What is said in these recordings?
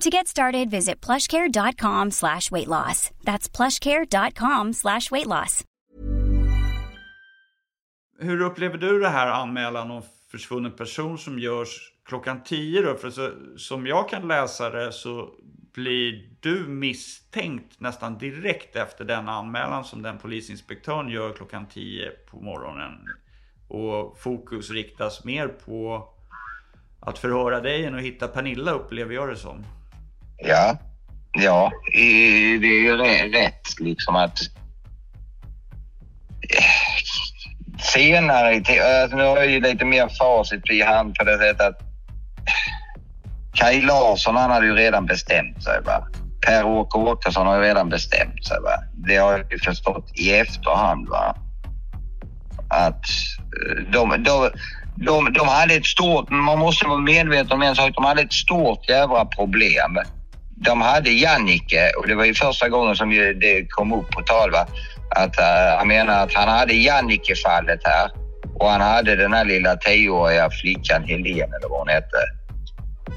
To get started, visit plushcare.com slash weight loss. That's plushcare.com slash weight loss. Hur upplever du det här anmälan om försvunnen person som görs klockan 10 då? För så, som jag kan läsa det så blir du misstänkt nästan direkt efter den anmälan som den polisinspektören gör klockan 10 på morgonen. Och fokus riktas mer på att förhöra dig än att hitta Pernilla upplever jag det som. Ja, ja, det är ju rätt liksom att senare, alltså nu har jag ju lite mer facit i hand på det sättet att Kaj Larsson han hade ju redan bestämt sig. Va? Per-Åke Åkesson har ju redan bestämt sig. Va? Det har jag ju förstått i efterhand. Va? Att eh, de, de, de, de hade ett stort, man måste vara medveten om en sak, de hade ett stort jävla problem. De hade Jannike och det var ju första gången som det kom upp på tal. Va? Att, eh, uh, jag menar att han hade Jannike-fallet här och han hade den här lilla tioåriga flickan Helene eller vad hon hette.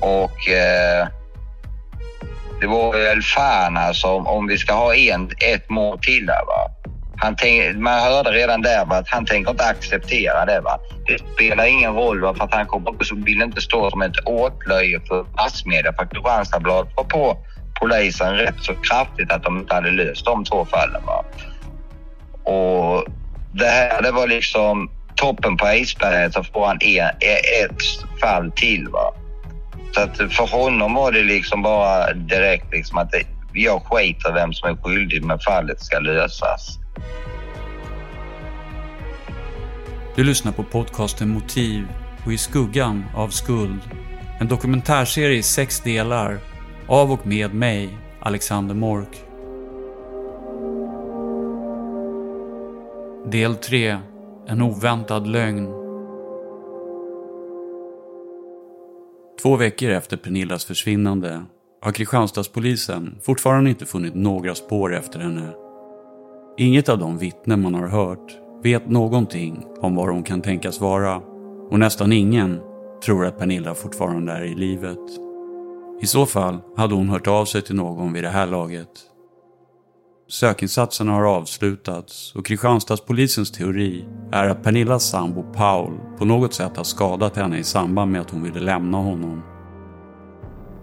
Och uh, det var väl fan alltså om vi ska ha en, ett mål till där va. Han tänk, man hörde redan där va, att han tänker inte acceptera det. Va. Det spelar ingen roll va, för att han kommer också vill inte stå som ett åtlöje för massmedia. För Kristianstadsbladet var på polisen rätt så kraftigt att de inte hade löst de två fallen. Va. Och det här det var liksom toppen på isberget så får han en, ett fall till. Va. Så att för honom var det liksom bara direkt liksom att det, jag skiter vem som är skyldig men fallet ska lösas. Du lyssnar på podcasten Motiv och I skuggan av skuld. En dokumentärserie i sex delar av och med mig, Alexander Mork. Del 3. En oväntad lögn. Två veckor efter Pernillas försvinnande har Kristianstadspolisen fortfarande inte funnit några spår efter henne. Inget av de vittnen man har hört vet någonting om var hon kan tänkas vara och nästan ingen tror att Pernilla fortfarande är i livet. I så fall hade hon hört av sig till någon vid det här laget. Sökinsatserna har avslutats och Kristianstadspolisens teori är att Pernillas sambo Paul på något sätt har skadat henne i samband med att hon ville lämna honom.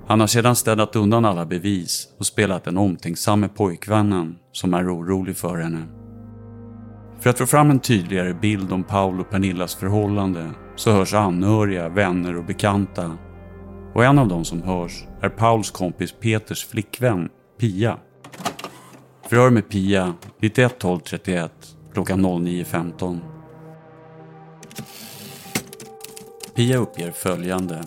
Han har sedan städat undan alla bevis och spelat den omtänksamme pojkvännen som är orolig för henne. För att få fram en tydligare bild om Paul och Pernillas förhållande så hörs anhöriga, vänner och bekanta. Och en av dem som hörs är Pauls kompis Peters flickvän, Pia. Förhör med Pia 91 12 31 klockan 09.15. Pia uppger följande.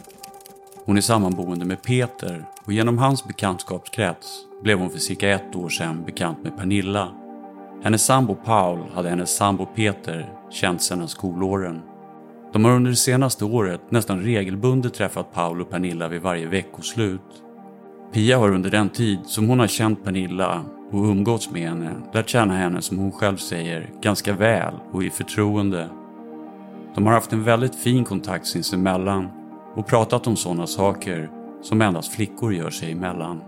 Hon är sammanboende med Peter och genom hans bekantskapskrets blev hon för cirka ett år sedan bekant med Pernilla. Hennes sambo Paul hade hennes sambo Peter känt sedan skolåren. De har under det senaste året nästan regelbundet träffat Paul och Pernilla vid varje veckoslut. Pia har under den tid som hon har känt Pernilla och umgåtts med henne, lärt känna henne som hon själv säger, ganska väl och i förtroende. De har haft en väldigt fin kontakt sinsemellan och pratat om sådana saker som endast flickor gör sig emellan.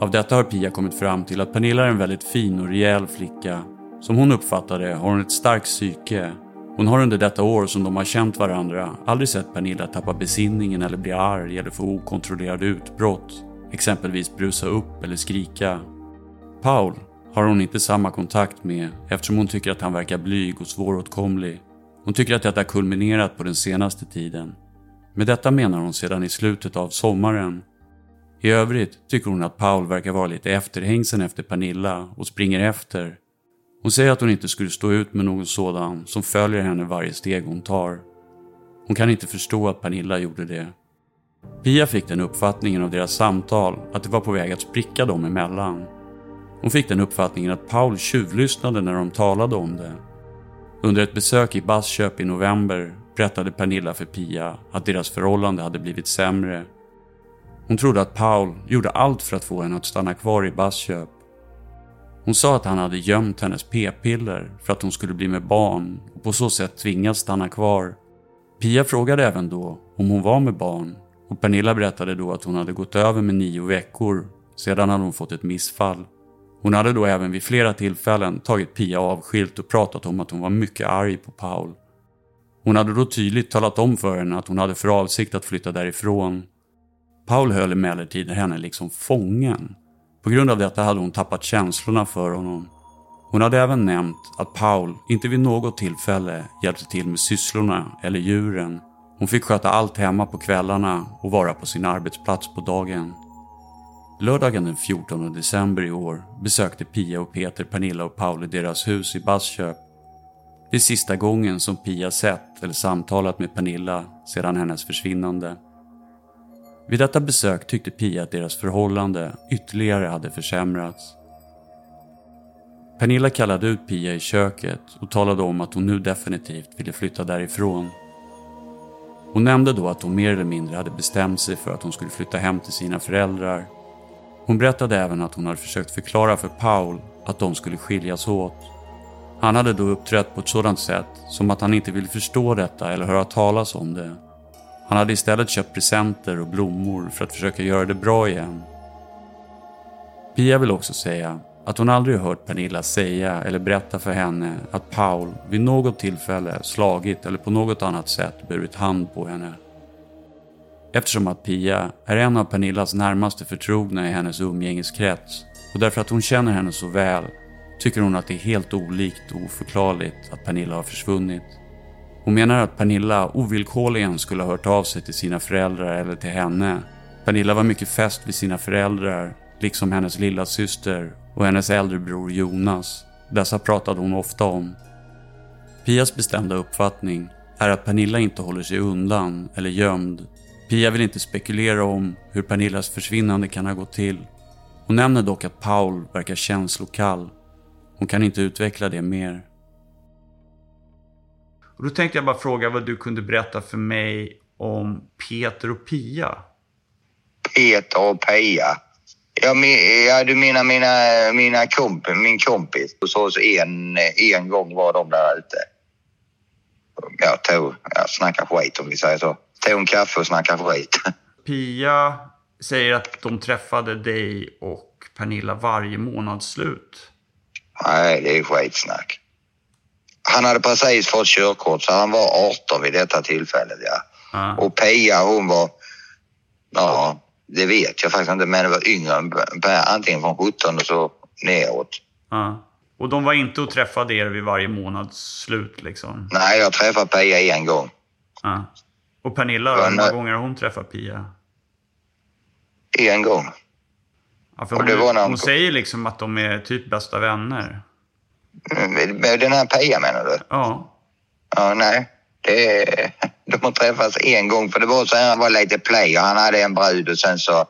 Av detta har Pia kommit fram till att Pernilla är en väldigt fin och rejäl flicka. Som hon uppfattar det har hon ett starkt psyke. Hon har under detta år som de har känt varandra aldrig sett Pernilla tappa besinningen eller bli arg eller få okontrollerade utbrott. Exempelvis brusa upp eller skrika. Paul har hon inte samma kontakt med eftersom hon tycker att han verkar blyg och svåråtkomlig. Hon tycker att detta kulminerat på den senaste tiden. Med detta menar hon sedan i slutet av sommaren. I övrigt tycker hon att Paul verkar vara lite efterhängsen efter Pernilla och springer efter. Hon säger att hon inte skulle stå ut med någon sådan som följer henne varje steg hon tar. Hon kan inte förstå att Pernilla gjorde det. Pia fick den uppfattningen av deras samtal att det var på väg att spricka dem emellan. Hon fick den uppfattningen att Paul tjuvlyssnade när de talade om det. Under ett besök i Bassköp i november berättade Pernilla för Pia att deras förhållande hade blivit sämre. Hon trodde att Paul gjorde allt för att få henne att stanna kvar i Bassköp. Hon sa att han hade gömt hennes p-piller för att hon skulle bli med barn och på så sätt tvingas stanna kvar. Pia frågade även då om hon var med barn och Pernilla berättade då att hon hade gått över med nio veckor. Sedan hade hon fått ett missfall. Hon hade då även vid flera tillfällen tagit Pia avskilt och pratat om att hon var mycket arg på Paul. Hon hade då tydligt talat om för henne att hon hade för avsikt att flytta därifrån. Paul höll emellertid henne liksom fången. På grund av detta hade hon tappat känslorna för honom. Hon hade även nämnt att Paul inte vid något tillfälle hjälpte till med sysslorna eller djuren. Hon fick sköta allt hemma på kvällarna och vara på sin arbetsplats på dagen. Lördagen den 14 december i år besökte Pia och Peter Pernilla och Paul i deras hus i Bassköp. Det är sista gången som Pia sett eller samtalat med Pernilla sedan hennes försvinnande. Vid detta besök tyckte Pia att deras förhållande ytterligare hade försämrats. Pernilla kallade ut Pia i köket och talade om att hon nu definitivt ville flytta därifrån. Hon nämnde då att hon mer eller mindre hade bestämt sig för att hon skulle flytta hem till sina föräldrar. Hon berättade även att hon hade försökt förklara för Paul att de skulle skiljas åt. Han hade då uppträtt på ett sådant sätt som att han inte ville förstå detta eller höra talas om det. Han hade istället köpt presenter och blommor för att försöka göra det bra igen. Pia vill också säga att hon aldrig hört Pernilla säga eller berätta för henne att Paul vid något tillfälle slagit eller på något annat sätt burit hand på henne. Eftersom att Pia är en av Pernillas närmaste förtrogna i hennes umgängeskrets och därför att hon känner henne så väl tycker hon att det är helt olikt och oförklarligt att Pernilla har försvunnit. Hon menar att Pernilla ovillkorligen skulle ha hört av sig till sina föräldrar eller till henne. Pernilla var mycket fäst vid sina föräldrar, liksom hennes lilla syster och hennes äldre bror Jonas. Dessa pratade hon ofta om. Pias bestämda uppfattning är att Pernilla inte håller sig undan eller gömd. Pia vill inte spekulera om hur Pernillas försvinnande kan ha gått till. Hon nämner dock att Paul verkar känslokall. Hon kan inte utveckla det mer. Och då tänkte jag bara fråga vad du kunde berätta för mig om Peter och Pia. Peter och Pia. Ja, men, ja du menar mina, mina komp, min kompis. Hos oss en, en gång var de där ute. Jag tog, jag snackade skit om vi säger så. Tog en kaffe och snackade skit. Pia säger att de träffade dig och Pernilla varje månadsslut. Nej, det är skitsnack. Han hade precis fått körkort så han var 18 vid detta tillfället ja. Ja. Och Pia hon var, ja det vet jag faktiskt inte men det var yngre än antingen från 17 och så neråt. Ja. Och de var inte och träffade er vid varje månadsslut liksom? Nej, jag träffade Pia en gång. Ja. Och Pernilla Hur många nej. gånger har hon träffat Pia? En gång. Ja, hon, hon säger liksom att de är typ bästa vänner. Med den här Pia menar du? Ja. Ja, nej. Det, de har träffats en gång för det var så här, han var lite play och han hade en brud och sen så,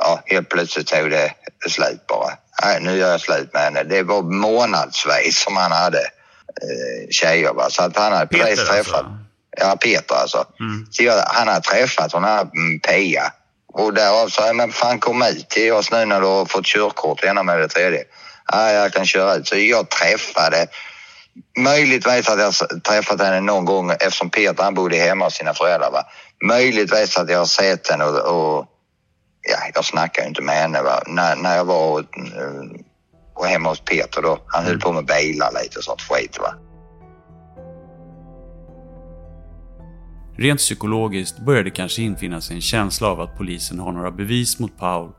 ja, helt plötsligt tog det slut bara. Nej, nu gör jag slut med henne. Det var månadsvis som han hade eh, tjejer va. Så att han hade precis Peter träffat. alltså? Ja, Peter alltså. Mm. Så jag, han har träffat hon här mm, Pia. Och därav sa jag, men fan kom ut till oss nu när du har fått körkort, det ena med det tredje ja, jag kan köra ut. Så jag träffade, möjligtvis att jag träffat henne någon gång eftersom Peter han bodde hemma hos sina föräldrar. Va? Möjligtvis att jag har sett henne och, och ja, jag snackade inte med henne va? När, när jag var och, eh, och hemma hos Peter då. Han höll på med bilar lite och sånt skit. Va? Rent psykologiskt börjar det kanske infinna sig en känsla av att polisen har några bevis mot Paul.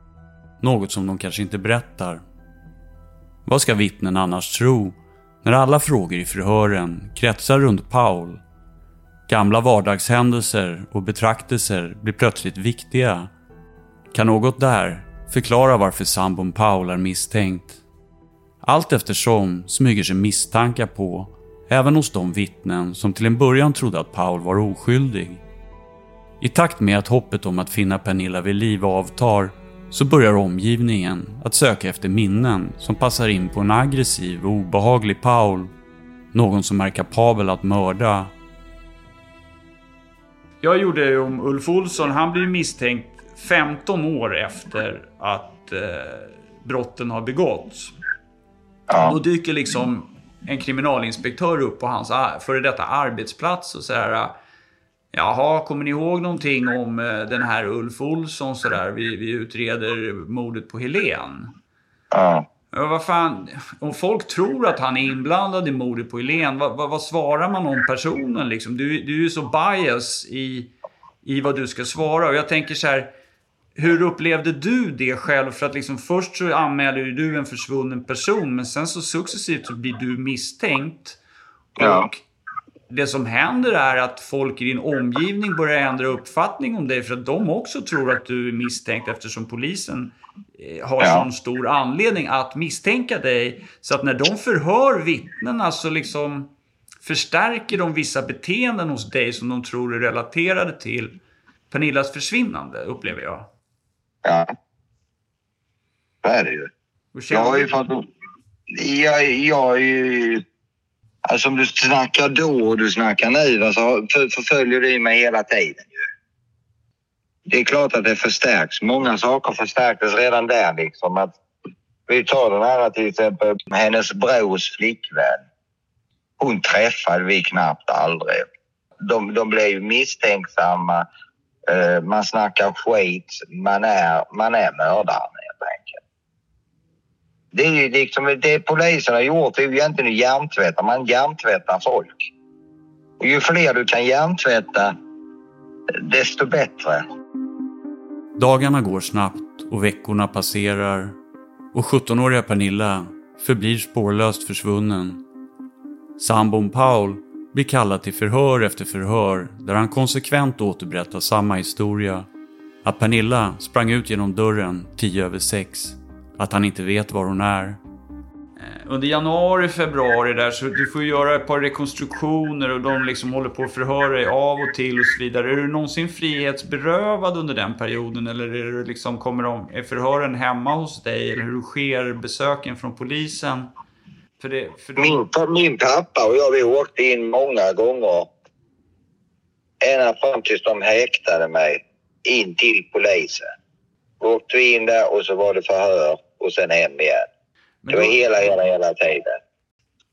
Något som de kanske inte berättar. Vad ska vittnen annars tro när alla frågor i förhören kretsar runt Paul? Gamla vardagshändelser och betraktelser blir plötsligt viktiga. Kan något där förklara varför sambon Paul är misstänkt? Allt eftersom smyger sig misstankar på även hos de vittnen som till en början trodde att Paul var oskyldig. I takt med att hoppet om att finna Pernilla vid liv avtar så börjar omgivningen att söka efter minnen som passar in på en aggressiv och obehaglig Paul. Någon som är kapabel att mörda. Jag gjorde ju om Ulf Olsson. Han blir misstänkt 15 år efter att eh, brotten har begåtts. Då dyker liksom en kriminalinspektör upp på hans före detta arbetsplats och säger Jaha, kommer ni ihåg någonting om eh, den här Ulf Olsson sådär? Vi, vi utreder mordet på Helen. Ja. Vad fan, om folk tror att han är inblandad i mordet på Helen, vad, vad, vad svarar man om personen liksom? Du, du är ju så bias i, i vad du ska svara. Och jag tänker så här, hur upplevde du det själv? För att liksom först så anmäler du en försvunnen person men sen så successivt så blir du misstänkt. Ja. Det som händer är att folk i din omgivning börjar ändra uppfattning om dig för att de också tror att du är misstänkt eftersom polisen eh, har ja. sån stor anledning att misstänka dig. Så att när de förhör vittnena så liksom förstärker de vissa beteenden hos dig som de tror är relaterade till Pernillas försvinnande, upplever jag. Ja. Så är det ju. Jag har ju fått... Jag, jag är ju... Alltså om du snackar då och du snackar nu, alltså, för, förföljer du mig hela tiden. Det är klart att det förstärks. Många saker förstärktes redan där. Liksom. Att, vi tar den här till exempel, hennes brors flickvän. Hon träffade vi knappt aldrig. De, de blev misstänksamma eh, man snackar skit, man är, man är mördaren. Det är ju liksom det polisen har gjort, det är ju egentligen att hjärntvätta. Man hjärntvättar folk. Och ju fler du kan hjärntvätta, desto bättre. Dagarna går snabbt och veckorna passerar och 17-åriga Pernilla förblir spårlöst försvunnen. Sambon Paul blir kallad till förhör efter förhör där han konsekvent återberättar samma historia. Att Pernilla sprang ut genom dörren tio över sex. Att han inte vet var hon är. Eh, under januari, februari där så du får göra ett par rekonstruktioner och de liksom håller på att förhöra dig av och till och så vidare. Är du någonsin frihetsberövad under den perioden eller är, du liksom, kommer de, är förhören hemma hos dig eller hur sker besöken från polisen? För det, för de... min, min pappa och jag vi åkte in många gånger. Ända fram tills de häktade mig in till polisen. Åkte vi in där och så var det förhör och sen hem igen. Men det var hela, hela, hela tiden.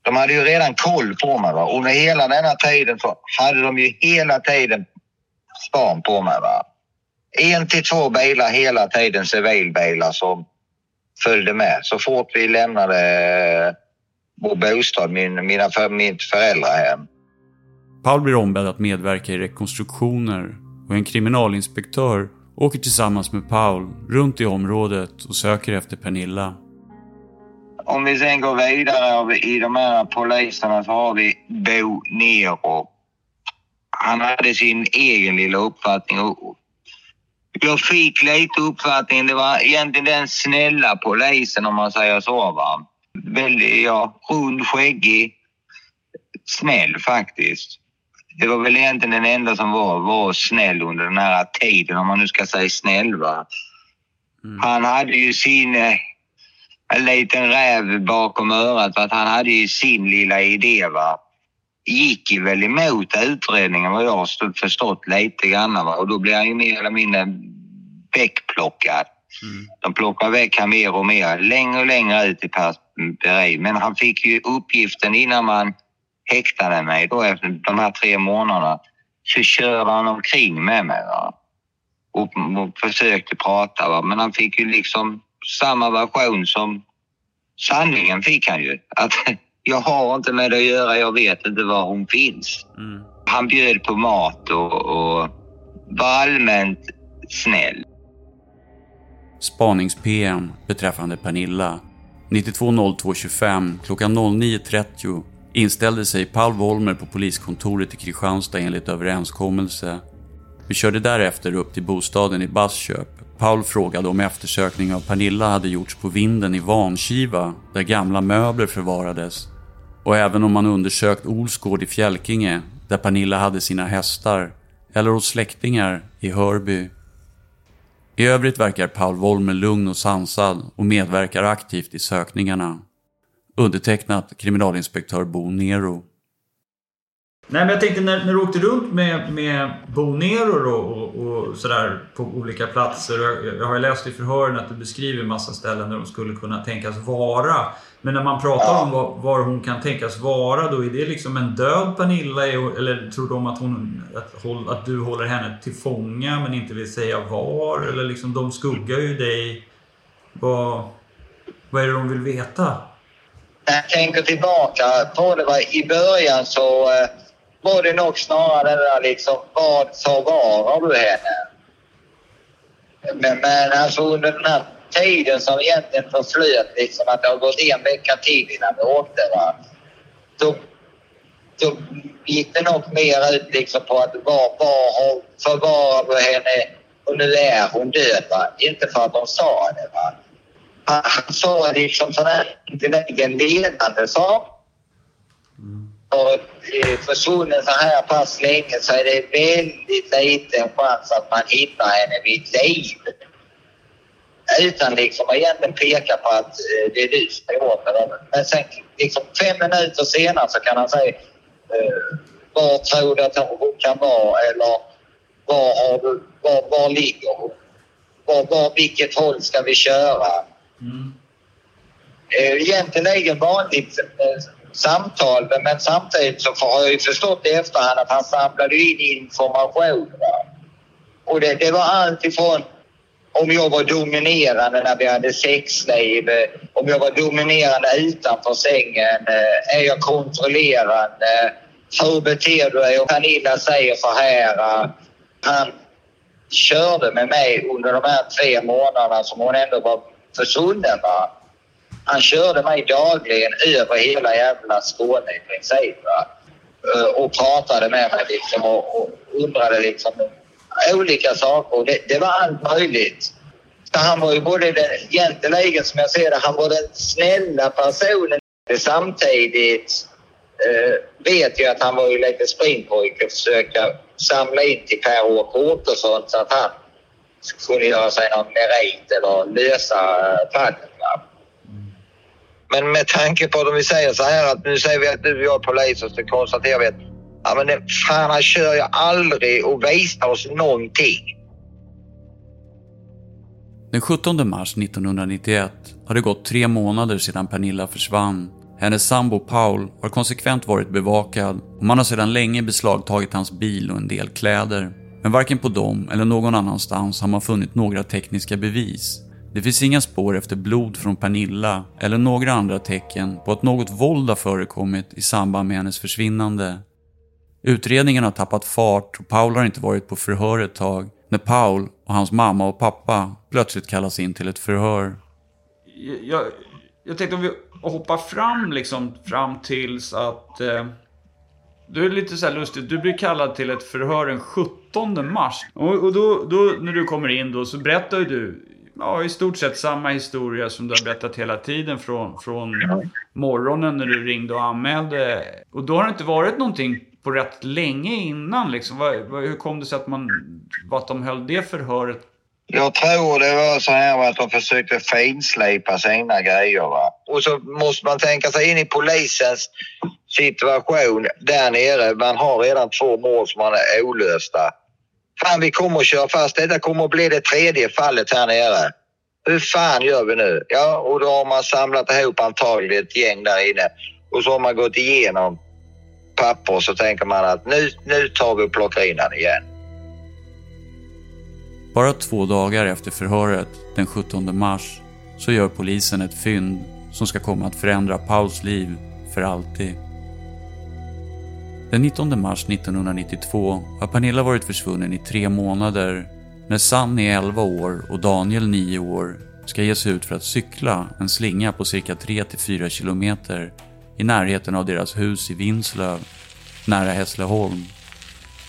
De hade ju redan koll på mig. Va? Under hela denna tiden så hade de ju hela tiden span på mig. Va? En till två bilar hela tiden, civilbilar som följde med. Så fort vi lämnade vår bostad, min, mina för, mitt föräldrahem. Paul blir ombedd att medverka i rekonstruktioner och en kriminalinspektör åker tillsammans med Paul runt i området och söker efter Pernilla. Om vi sen går vidare i de här poliserna så har vi Bo Nero. Han hade sin egen lilla uppfattning. Jag fick lite uppfattningen, det var egentligen den snälla polisen om man säger så. Va? väldigt, ja, rund, skäggig, snäll faktiskt. Det var väl egentligen den enda som var, var snäll under den här tiden, om man nu ska säga snäll. Va? Mm. Han hade ju sin eh, en liten räv bakom örat för att han hade ju sin lilla idé. Va? Gick ju väl emot utredningen vad jag har förstått lite grann. Va? Och då blev han ju mer eller mindre bäckplockad. Mm. De plockade väck han mer och mer, längre och längre ut i perspektiv. Men han fick ju uppgiften innan man häktade mig då efter de här tre månaderna så körde han omkring med mig va? Och, och försökte prata. Va? Men han fick ju liksom samma version som sanningen fick han ju. Att jag har inte med det att göra, jag vet inte var hon finns. Mm. Han bjöd på mat och, och var allmänt snäll. Spanings-PM beträffande Pernilla. 920225 klockan 09.30 inställde sig Paul Wollmer på poliskontoret i Kristianstad enligt överenskommelse. Vi körde därefter upp till bostaden i Bassköp. Paul frågade om eftersökning av Pernilla hade gjorts på vinden i Vankiva, där gamla möbler förvarades. Och även om man undersökt Olsgård i Fjälkinge, där Pernilla hade sina hästar, eller hos släktingar i Hörby. I övrigt verkar Paul Wollmer lugn och sansad och medverkar aktivt i sökningarna. Undertecknat kriminalinspektör Bo Nero. Nej, men jag tänkte när, när du åkte runt med, med Bo Nero då, och, och sådär på olika platser. Jag, jag har läst i förhören att du beskriver massa ställen där de skulle kunna tänkas vara. Men när man pratar ja. om var, var, hon kan tänkas vara, då är det liksom en död Pernilla? Eller tror de att, hon, att, att du håller henne till fånga men inte vill säga var? Eller liksom, de skuggar ju dig. Vad, vad är det de vill veta? När jag tänker tillbaka på det, var, i början så eh, var det nog snarare det där liksom, vad förvarar du henne? Men, men alltså under den här tiden som egentligen förflöt, liksom att det har gått en vecka till innan vi åkte, va? Då, då gick det nog mer ut liksom på att var, var förvarar du henne och nu är hon död. Va? Inte för att de sa det. Va? Han sa liksom sådana intelligent ledande saker. Mm. Och försvunnen så här pass länge så är det väldigt liten chans att man hittar henne vid liv. Utan liksom att egentligen peka på att eh, det är du som har gjort det. Men sen liksom fem minuter senare så kan han säga uh, var tror du att hon kan vara eller var, har du, var, var ligger hon? Var, var, vilket håll ska vi köra? Mm. Eh, egentligen vanligt eh, samtal men samtidigt så har jag ju förstått i efterhand att han samlade in information. Va? Och det, det var allt ifrån om jag var dominerande när vi hade sexliv, eh, om jag var dominerande utanför sängen, är jag kontrollerande, hur beter du dig? Och Pernilla säger så här, han körde med mig under de här tre månaderna som hon ändå var försvunnen. Va? Han körde mig dagligen över hela jävla Skåne i princip. Va? Eh, och pratade med mig liksom och, och undrade liksom olika saker. Det, det var allt möjligt. Han var ju både den, egentligen som jag ser det, han var den snälla personen. Samtidigt eh, vet jag att han var ju lite springpojke och försöka samla in till Per-Åke Åkesson så att han skulle göra sig någon merit eller lösa eh, fallet. Men med tanke på att vi säger så här att nu säger vi att du och jag är poliser så konstaterar vi att ja, men fan, han kör ju aldrig och visar oss någonting. Den 17 mars 1991 har det gått tre månader sedan Pernilla försvann. Hennes sambo Paul har konsekvent varit bevakad och man har sedan länge beslagtagit hans bil och en del kläder. Men varken på dem eller någon annanstans har man funnit några tekniska bevis. Det finns inga spår efter blod från Pernilla eller några andra tecken på att något våld har förekommit i samband med hennes försvinnande. Utredningen har tappat fart och Paul har inte varit på förhör ett tag när Paul och hans mamma och pappa plötsligt kallas in till ett förhör. Jag, jag tänkte om vi hoppar fram liksom fram tills att eh, du är lite så lustigt. Du blir kallad till ett förhör den 17 mars. Och, och då, då, när du kommer in då så berättar du ja, i stort sett samma historia som du har berättat hela tiden från, från morgonen när du ringde och anmälde. Och då har det inte varit någonting på rätt länge innan liksom. hur kom det sig att, man, att de höll det förhöret? Jag tror det var så här att de försökte finslipa sina grejer. Va? Och så måste man tänka sig in i polisens situation där nere. Man har redan två mål som är olösta. Fan, vi kommer att köra fast. Detta kommer att bli det tredje fallet här nere. hur fan gör vi nu? Ja, och då har man samlat ihop antagligen ett gäng där inne och så har man gått igenom papper och så tänker man att nu, nu tar vi och plockar in han igen. Bara två dagar efter förhöret, den 17 mars, så gör polisen ett fynd som ska komma att förändra Pauls liv för alltid. Den 19 mars 1992 har Pernilla varit försvunnen i tre månader när Sanni 11 år och Daniel 9 år ska ge sig ut för att cykla en slinga på cirka 3-4 kilometer i närheten av deras hus i Vinslöv, nära Hässleholm.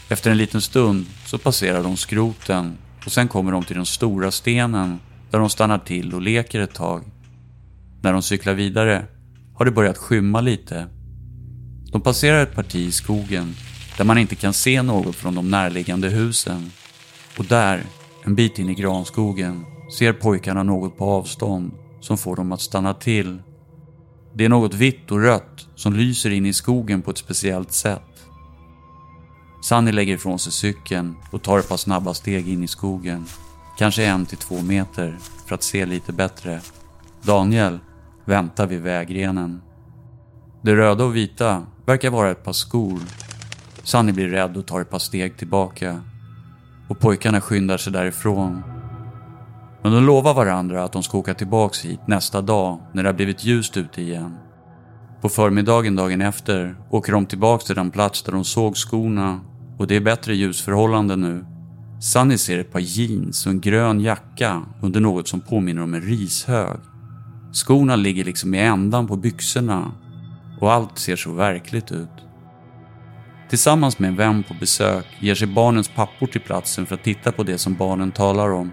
Efter en liten stund så passerar de skroten och sen kommer de till den stora stenen där de stannar till och leker ett tag. När de cyklar vidare har det börjat skymma lite. De passerar ett parti i skogen där man inte kan se något från de närliggande husen. Och där, en bit in i granskogen, ser pojkarna något på avstånd som får dem att stanna till. Det är något vitt och rött som lyser in i skogen på ett speciellt sätt. Sunny lägger ifrån sig cykeln och tar ett par snabba steg in i skogen. Kanske en till två meter för att se lite bättre. Daniel väntar vid vägrenen. Det röda och vita verkar vara ett par skor. Sunny blir rädd och tar ett par steg tillbaka. Och pojkarna skyndar sig därifrån. Men de lovar varandra att de ska åka tillbaks hit nästa dag när det har blivit ljust ute igen. På förmiddagen dagen efter åker de tillbaks till den plats där de såg skorna och det är bättre ljusförhållanden nu. Sunny ser ett par jeans och en grön jacka under något som påminner om en rishög. Skorna ligger liksom i ändan på byxorna och allt ser så verkligt ut. Tillsammans med en vän på besök ger sig barnens pappor till platsen för att titta på det som barnen talar om.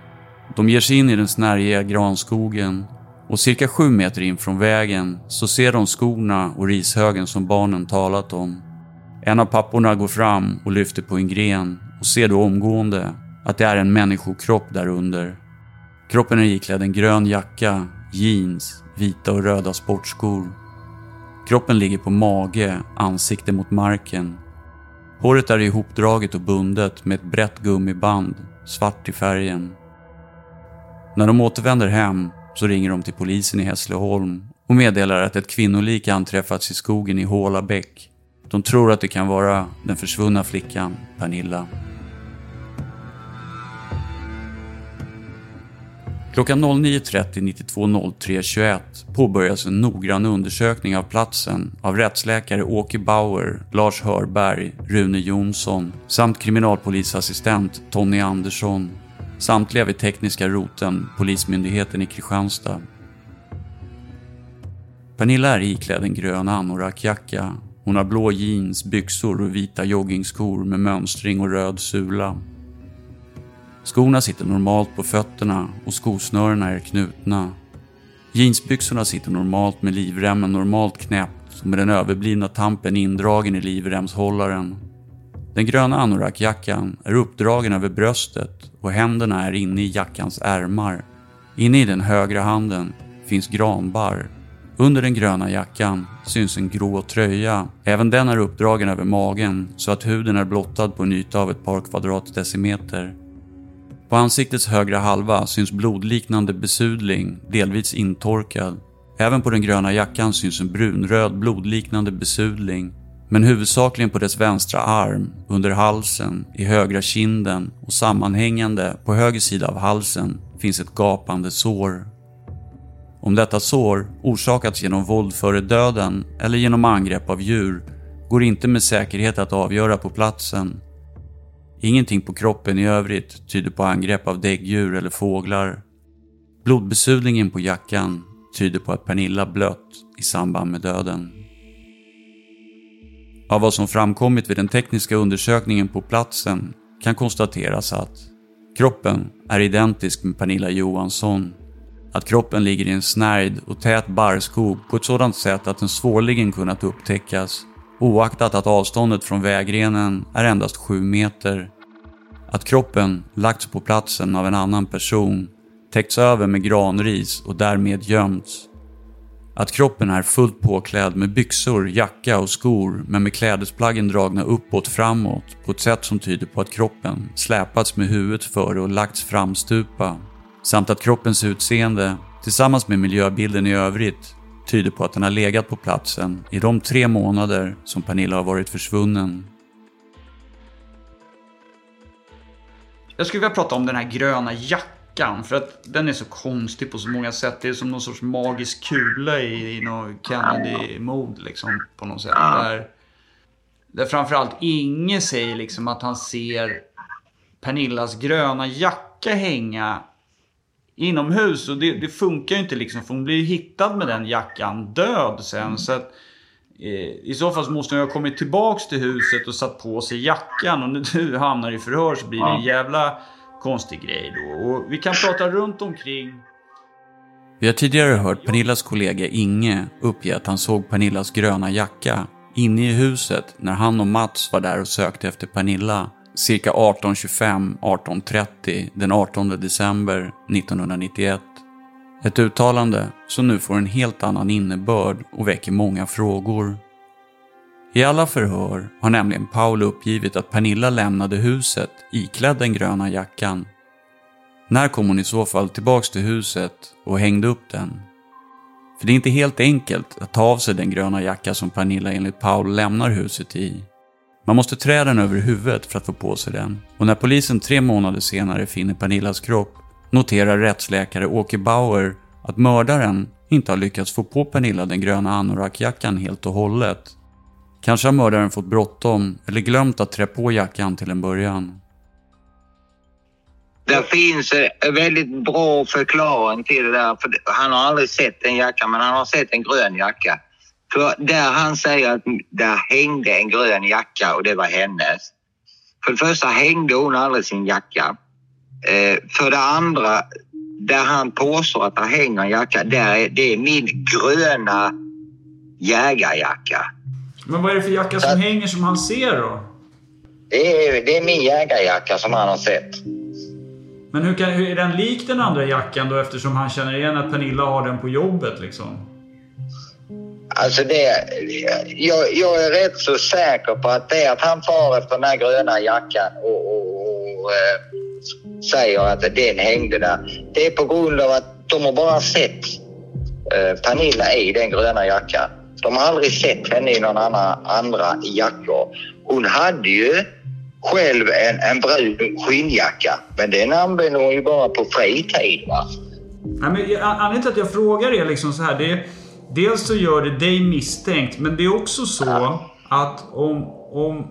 De ger sig in i den snärjiga granskogen och cirka sju meter in från vägen så ser de skorna och rishögen som barnen talat om. En av papporna går fram och lyfter på en gren och ser då omgående att det är en människokropp därunder. Kroppen är iklädd en grön jacka, jeans, vita och röda sportskor. Kroppen ligger på mage, ansikte mot marken. Håret är ihopdraget och bundet med ett brett gummiband, svart i färgen. När de återvänder hem så ringer de till polisen i Hässleholm och meddelar att ett kvinnolik anträffats i skogen i Hålabäck. De tror att det kan vara den försvunna flickan Pernilla. Klockan 09.30 92.03.21 påbörjas en noggrann undersökning av platsen av rättsläkare Åke Bauer, Lars Hörberg, Rune Jonsson samt kriminalpolisassistent Tony Andersson. Samtliga vid tekniska roten, Polismyndigheten i Kristianstad. Pernilla är iklädd en grön anorakjacka. Hon har blå jeans, byxor och vita joggingskor med mönstring och röd sula. Skorna sitter normalt på fötterna och skosnörena är knutna. Jeansbyxorna sitter normalt med livremmen normalt knäppt och med den överblivna tampen indragen i livremshållaren. Den gröna anorakjackan är uppdragen över bröstet och händerna är inne i jackans ärmar. Inne i den högra handen finns granbarr. Under den gröna jackan syns en grå tröja. Även den är uppdragen över magen så att huden är blottad på en yta av ett par kvadratdecimeter. På ansiktets högra halva syns blodliknande besudling, delvis intorkad. Även på den gröna jackan syns en brunröd blodliknande besudling. Men huvudsakligen på dess vänstra arm, under halsen, i högra kinden och sammanhängande på höger sida av halsen finns ett gapande sår. Om detta sår orsakats genom våld före döden eller genom angrepp av djur går inte med säkerhet att avgöra på platsen Ingenting på kroppen i övrigt tyder på angrepp av däggdjur eller fåglar. Blodbesudlingen på jackan tyder på att Pernilla blött i samband med döden. Av vad som framkommit vid den tekniska undersökningen på platsen kan konstateras att kroppen är identisk med Pernilla Johansson. Att kroppen ligger i en snärjd och tät barrskog på ett sådant sätt att den svårligen kunnat upptäckas oaktat att avståndet från vägrenen är endast 7 meter. Att kroppen lagts på platsen av en annan person, täckts över med granris och därmed gömts. Att kroppen är fullt påklädd med byxor, jacka och skor men med klädesplaggen dragna uppåt framåt på ett sätt som tyder på att kroppen släpats med huvudet före och lagts framstupa samt att kroppens utseende tillsammans med miljöbilden i övrigt tyder på att den har legat på platsen i de tre månader som Pernilla har varit försvunnen. Jag skulle vilja prata om den här gröna jackan. För att den är så konstig på så många sätt. Det är som någon sorts magisk kula i, i någon Kennedy-mod liksom. På något sätt. Där, där framförallt Inge säger liksom att han ser Pernillas gröna jacka hänga inomhus. Och det, det funkar ju inte liksom. För hon blir ju hittad med den jackan död sen. Så att, eh, i så fall så måste hon ha kommit tillbaks till huset och satt på sig jackan. Och när du hamnar i förhör så blir det en jävla konstig grej då. Och vi kan prata runt omkring. Vi har tidigare hört Pernillas kollega Inge uppge att han såg Pernillas gröna jacka inne i huset när han och Mats var där och sökte efter Pernilla cirka 18.25-18.30 den 18 december 1991. Ett uttalande som nu får en helt annan innebörd och väcker många frågor. I alla förhör har nämligen Paul uppgivit att Pernilla lämnade huset iklädd den gröna jackan. När kom hon i så fall tillbaks till huset och hängde upp den? För det är inte helt enkelt att ta av sig den gröna jacka som Pernilla enligt Paul lämnar huset i. Man måste trä den över huvudet för att få på sig den. Och när polisen tre månader senare finner Pernillas kropp noterar rättsläkare Åke Bauer att mördaren inte har lyckats få på Pernilla den gröna anorakjackan helt och hållet. Kanske har mördaren fått bråttom eller glömt att trä på jackan till en början. Det finns eh, en väldigt bra förklaring till det där. För han har aldrig sett en jacka, men han har sett en grön jacka. För där han säger att där hängde en grön jacka och det var hennes. För det första hängde hon aldrig sin jacka. Eh, för det andra, där han påstår att det hänger en jacka, där är, det är min gröna jägarjacka. Men vad är det för jacka som hänger som han ser då? Det är, det är min jägarjacka som han har sett. Men hur, kan, hur är den lik den andra jackan då eftersom han känner igen att Pernilla har den på jobbet liksom? Alltså det, jag, jag är rätt så säker på att det att han far efter den här gröna jackan och, och, och äh, säger att den hängde där. Det är på grund av att de har bara sett äh, Pernilla i den gröna jackan. De har aldrig sett henne i någon annan, andra jackor. Hon hade ju själv en, en brun skinnjacka, men den använder hon ju bara på fritid. Va? Nej, men, anledningen till att jag frågar är liksom så här. Det är, dels så gör det dig misstänkt, men det är också så att om, om,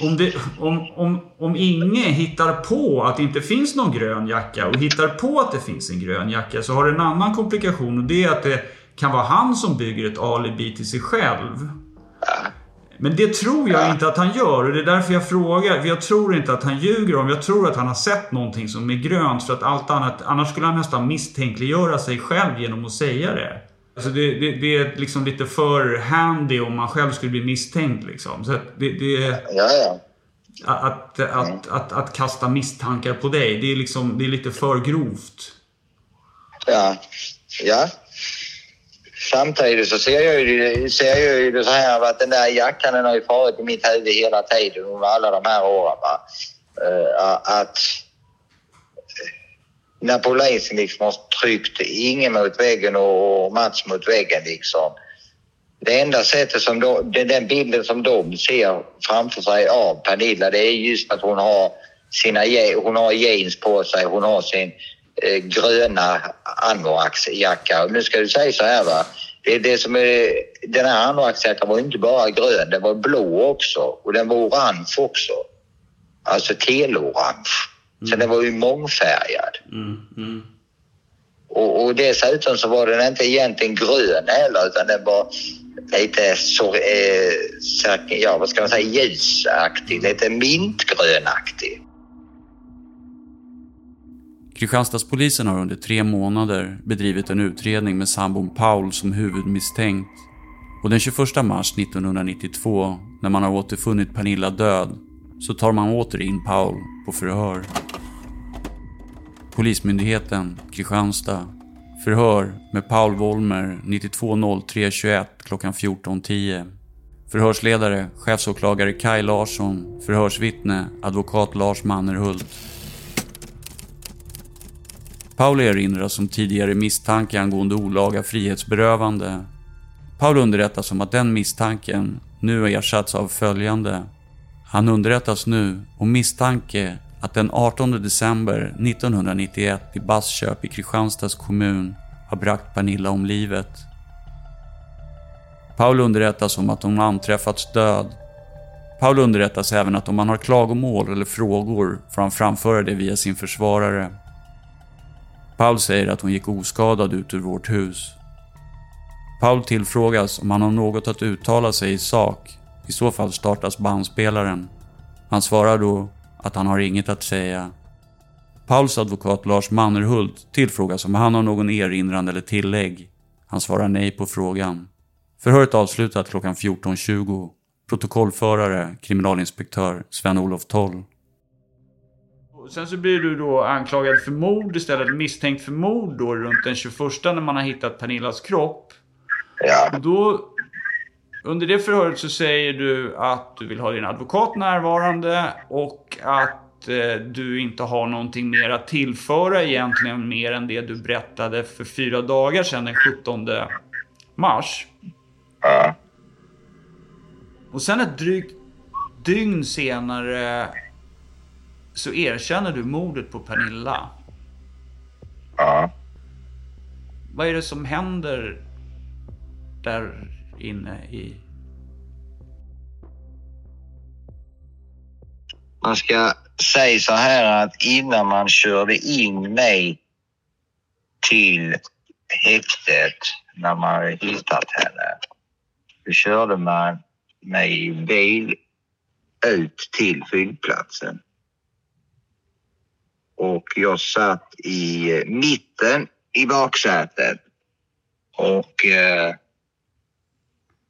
om, det, om, om, om Inge hittar på att det inte finns någon grön jacka och hittar på att det finns en grön jacka så har det en annan komplikation och det är att det kan vara han som bygger ett alibi till sig själv. Men det tror jag inte att han gör och det är därför jag frågar. För jag tror inte att han ljuger om. Jag tror att han har sett någonting som är grönt. För att allt annat, annars skulle han nästan misstänkliggöra sig själv genom att säga det. Alltså det, det, det, är liksom lite för handy om man själv skulle bli misstänkt. Liksom. Så det, det, ja, ja. Att, att, att, att, att kasta misstankar på dig, det är, liksom, det är lite för grovt. Ja, ja. Samtidigt så ser jag ju, ser jag ju det så här att den där jackan den har ju farit i mitt huvud hela tiden under alla de här åren. Va? Att när polisen liksom har tryckt ingen mot väggen och Mats mot väggen liksom. Det enda sättet som de, den bilden som de ser framför sig av Pernilla det är just att hon har sina hon har jeans på sig, hon har sin eh, gröna anoraksjacka. Nu ska du säga så här va. Det är det som är, den här anoraksjackan var inte bara grön, den var blå också och den var orange också. Alltså telorange. Så den var ju mångfärgad. Mm, mm. Och, och dessutom så var den inte egentligen grön heller utan den var lite så, eh, ja vad ska man säga, ljusaktig, lite mintgrönaktig. Kristianstadspolisen har under tre månader bedrivit en utredning med sambon Paul som huvudmisstänkt. Och den 21 mars 1992, när man har återfunnit Pernilla död, så tar man åter in Paul på förhör. Polismyndigheten, Kristianstad. Förhör med Paul Wollmer 920321 klockan 14.10. Förhörsledare, chefsåklagare Kai Larsson. Förhörsvittne, advokat Lars Mannerhult. Paul erinras om tidigare misstanke angående olaga frihetsberövande. Paul underrättas om att den misstanken nu har ersatts av följande. Han underrättas nu om misstanke att den 18 december 1991 i Bassköp i Kristianstads kommun har bragt Pernilla om livet. Paul underrättas om att hon anträffats död. Paul underrättas även att om han har klagomål eller frågor får han framföra det via sin försvarare. Paul säger att hon gick oskadad ut ur vårt hus. Paul tillfrågas om han har något att uttala sig i sak. I så fall startas bandspelaren. Han svarar då att han har inget att säga. Pauls advokat Lars Mannerhult tillfrågas om han har någon erinran eller tillägg. Han svarar nej på frågan. Förhöret avslutat klockan 14.20. Protokollförare kriminalinspektör Sven-Olof Toll. Sen så blir du då anklagad för mord istället, misstänkt för mord då runt den 21 när man har hittat Pernillas kropp. Ja, Då, under det förhöret så säger du att du vill ha din advokat närvarande och att eh, du inte har någonting mer att tillföra egentligen mer än det du berättade för fyra dagar sedan den 17 mars. ja, Och sen ett drygt dygn senare så erkänner du mordet på Pernilla. ja. Vad är det som händer där inne i... Man ska säga så här att innan man körde in mig till häktet när man hade hittat henne. Då körde man mig i bil ut till flygplatsen. Och jag satt i mitten i baksätet. Och eh,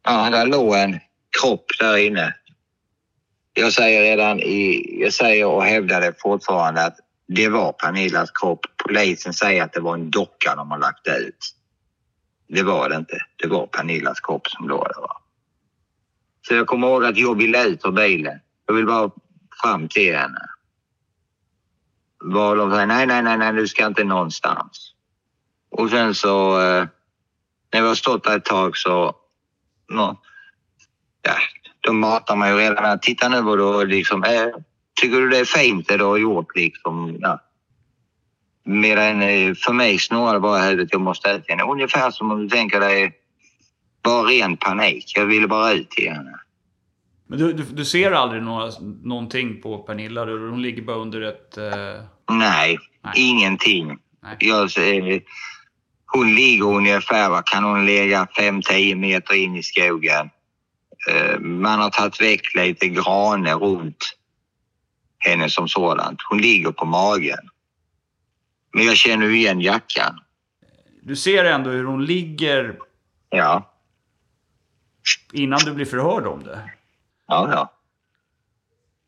ja, där låg en kropp där inne. Jag säger redan i, jag säger och hävdar det fortfarande att det var Pernillas kropp. Polisen säger att det var en docka de har lagt ut. Det var det inte. Det var Pernillas kropp som låg där. Va? Så jag kommer ihåg att jag ville ut ur bilen. Jag vill bara fram till henne. Var de säger nej, nej, nej, nej, du ska inte någonstans. Och sen så, eh, när vi har stått där ett tag så, nå, ja, då matar man ju redan med titta nu vad du liksom, eh, tycker du det är fint det du har gjort liksom? Ja. Medan eh, för mig snurrade bara huvudet, jag måste ut henne. Ungefär som om du tänker dig bara ren panik. Jag ville bara ut henne. Men du, du, du ser aldrig några, någonting på Pernilla? Hon ligger bara under ett... Eh... Nej, Nej. ingenting. Nej. Jag, hon ligger ungefär, vad kan hon ligga, 5-10 meter in i skogen. Eh, man har tagit väck lite graner runt henne som sådant. Hon ligger på magen. Men jag känner igen jackan. Du ser ändå hur hon ligger Ja, innan du blir förhörd om det. ja, ja.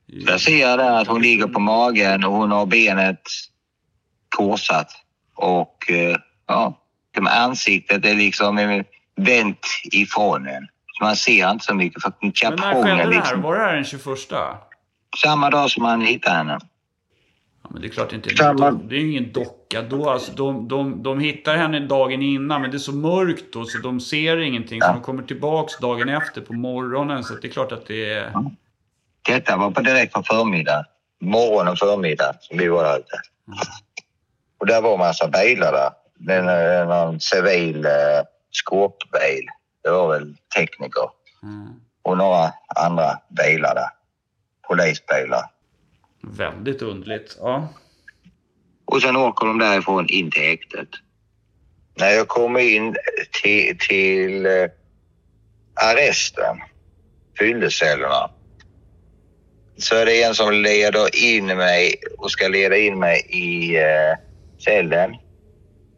Där ser jag där att hon ligger på magen och hon har benet korsat. Och eh, ja, ansiktet är liksom vänt ifrån en. Så man ser inte så mycket för Men när skedde det här? liksom... Var det här den 21? Ja, Samma dag som man hittade henne. men det är klart inte Samma- en, det är ju ingen docka då. Alltså, de, de, de hittar henne dagen innan men det är så mörkt då så de ser ingenting. Så Ja. de kommer tillbaks dagen efter på morgonen. Så det är klart att det är... Detta var på direkt på förmiddag. Morgon och förmiddag som vi var där ute. Och där var massa bilar där. Den, eh, någon civil eh, skåpbil. Det var väl tekniker. Mm, Och några andra bilar där. Polisbilar. väldigt underligt. Ja. Och sen åker de därifrån in till häktet. När jag kommer in till, till eh, arresten, fyllecellerna, så är det en som leder in mig och ska leda in mig i eh, cellen.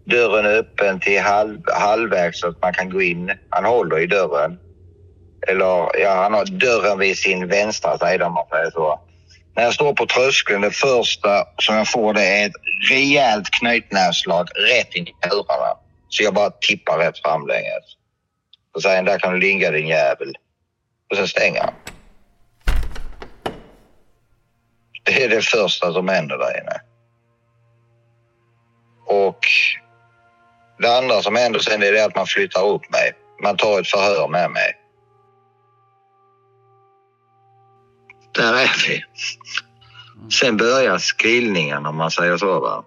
Dörren är öppen till halv, halvvägs så att man kan gå in. Han håller i dörren. Eller ja, han har dörren vid sin vänstra sida om man säger så. När jag står på tröskeln, det första som jag får det är ett rejält knytnävsslag rätt in i hörarna. Så jag bara tippar rätt framlänges. Och säger där kan du ligga din jävel. Och sen stänger han. Det är det första som händer där inne. Och det andra som händer sen är det att man flyttar upp mig. Man tar ett förhör med mig. Där är vi. Sen börjar skrillningen om man säger så. Va?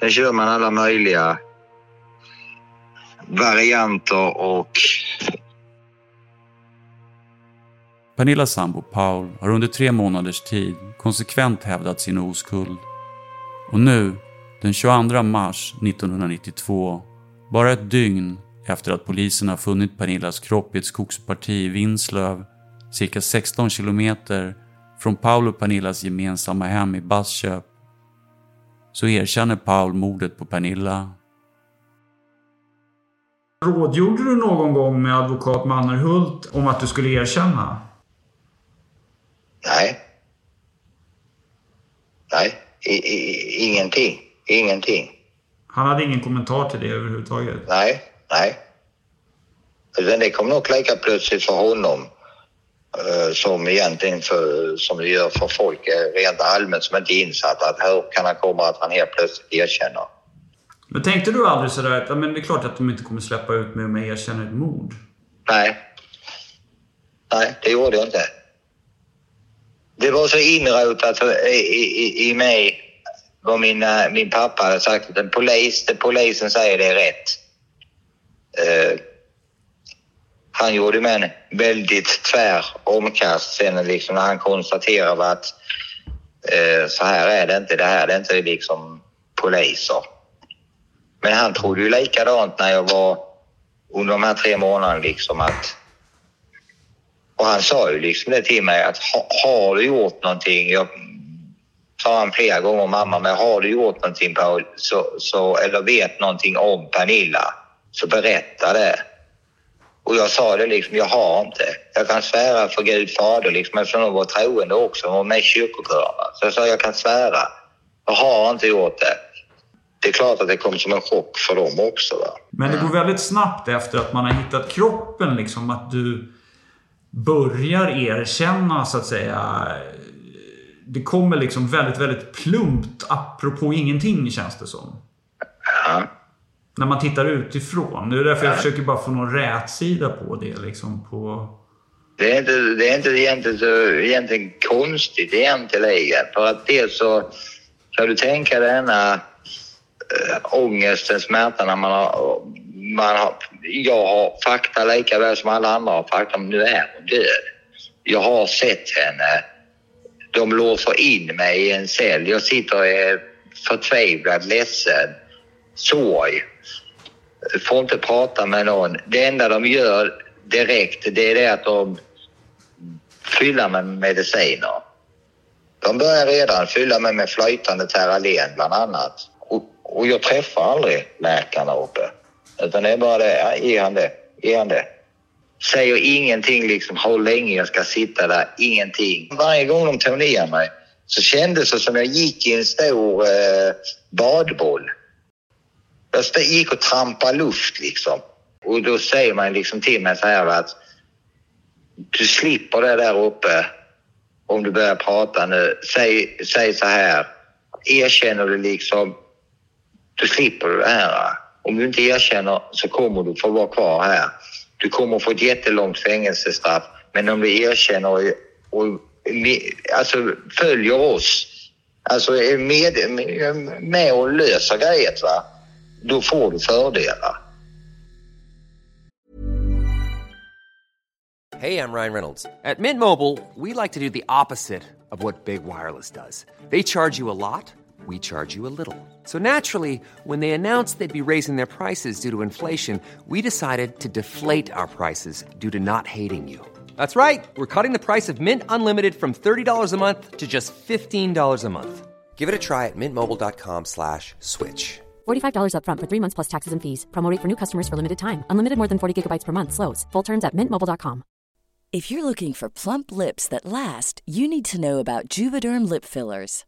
Sen kör man alla möjliga varianter och Pernillas sambo Paul har under tre månaders tid konsekvent hävdat sin oskuld. Och nu, den 22 mars 1992, bara ett dygn efter att polisen har funnit Pernillas kropp i ett skogsparti i Vinslöv, cirka 16 kilometer från Paul och Pernillas gemensamma hem i Bassköp, så erkänner Paul mordet på Pernilla. Rådgjorde du någon gång med advokat Mannerhult om att du skulle erkänna? Nej. Nej, I, i, ingenting. Ingenting. Han hade ingen kommentar till det överhuvudtaget? Nej, nej. Utan det kom nog lika plötsligt för honom eh, som egentligen för, som det gör för folk eh, rent allmänt som inte är insatta. Att hur kan han komma att han helt plötsligt erkänner? Men tänkte du aldrig sådär att men det är klart att de inte kommer släppa ut mig om jag erkänner ett mord? Nej. Nej, det gjorde jag inte. Det var så inrotat i, i, i mig vad min, eh, min pappa hade sagt. Att polis, det polisen säger det är rätt. Uh, han gjorde med en väldigt tvär omkast sen liksom när han konstaterade att uh, så här är det inte. Det här är inte liksom poliser. Men han trodde ju likadant när jag var under de här tre månaderna liksom att och han sa ju liksom det till mig att har du gjort någonting, jag sa han flera gånger mamma, men har du gjort någonting Paul, så, så, eller vet någonting om Pernilla, så berätta det. Och jag sa det liksom, jag har inte. Jag kan svära för Gud fader liksom, eftersom de var troende också, de var med i kyrkokören. Så jag sa, jag kan svära. Jag har inte gjort det. Det är klart att det kom som en chock för dem också. Va? Men det går väldigt snabbt efter att man har hittat kroppen, liksom att du börjar erkänna så att säga. Det kommer liksom väldigt, väldigt plumpt apropå ingenting känns det som. Ja. När man tittar utifrån. Det är därför jag försöker bara få någon rätsida på det liksom. På... Det är inte, det är inte egentligen, så, egentligen konstigt egentligen. För att dels så kan du tänka dig denna äh, ångesten, smärtan när man har, man har... Jag har fakta lika väl som alla andra har fakta, men nu är hon död. Jag har sett henne. De låser in mig i en cell. Jag sitter och är förtvivlad, ledsen, sorg. Får inte prata med någon. Det enda de gör direkt, det är det att de fyller mig med mediciner. De börjar redan fylla mig med flytande Terralen bland annat. Och, och jag träffar aldrig läkarna uppe. Utan det är bara det, ja, ge han det, ge han det. Säger ingenting liksom hur länge jag ska sitta där, ingenting. Varje gång de tog ner mig så kändes det som jag gick i en stor eh, badboll. Jag gick och trampade luft liksom. Och då säger man liksom till mig så här att du slipper det där uppe om du börjar prata nu. Säg, säg så här, erkänner du liksom, du slipper det här. Om du inte erkänner så kommer du få vara kvar här. Du kommer få ett jättelångt fängelsestraff, men om du erkänner och, och alltså, följer oss, alltså är med, med och löser grejet, va? då får du fördelar. Hej, jag Ryan Reynolds. At Mint Mobile, we like to do the opposite of what Big Wireless does. They charge you a lot, we charge you a little. So naturally, when they announced they'd be raising their prices due to inflation, we decided to deflate our prices due to not hating you. That's right. We're cutting the price of Mint Unlimited from $30 a month to just $15 a month. Give it a try at mintmobile.com slash switch. $45 upfront for three months plus taxes and fees. Promo rate for new customers for limited time. Unlimited more than 40 gigabytes per month. Slows. Full terms at mintmobile.com. If you're looking for plump lips that last, you need to know about Juvederm lip fillers.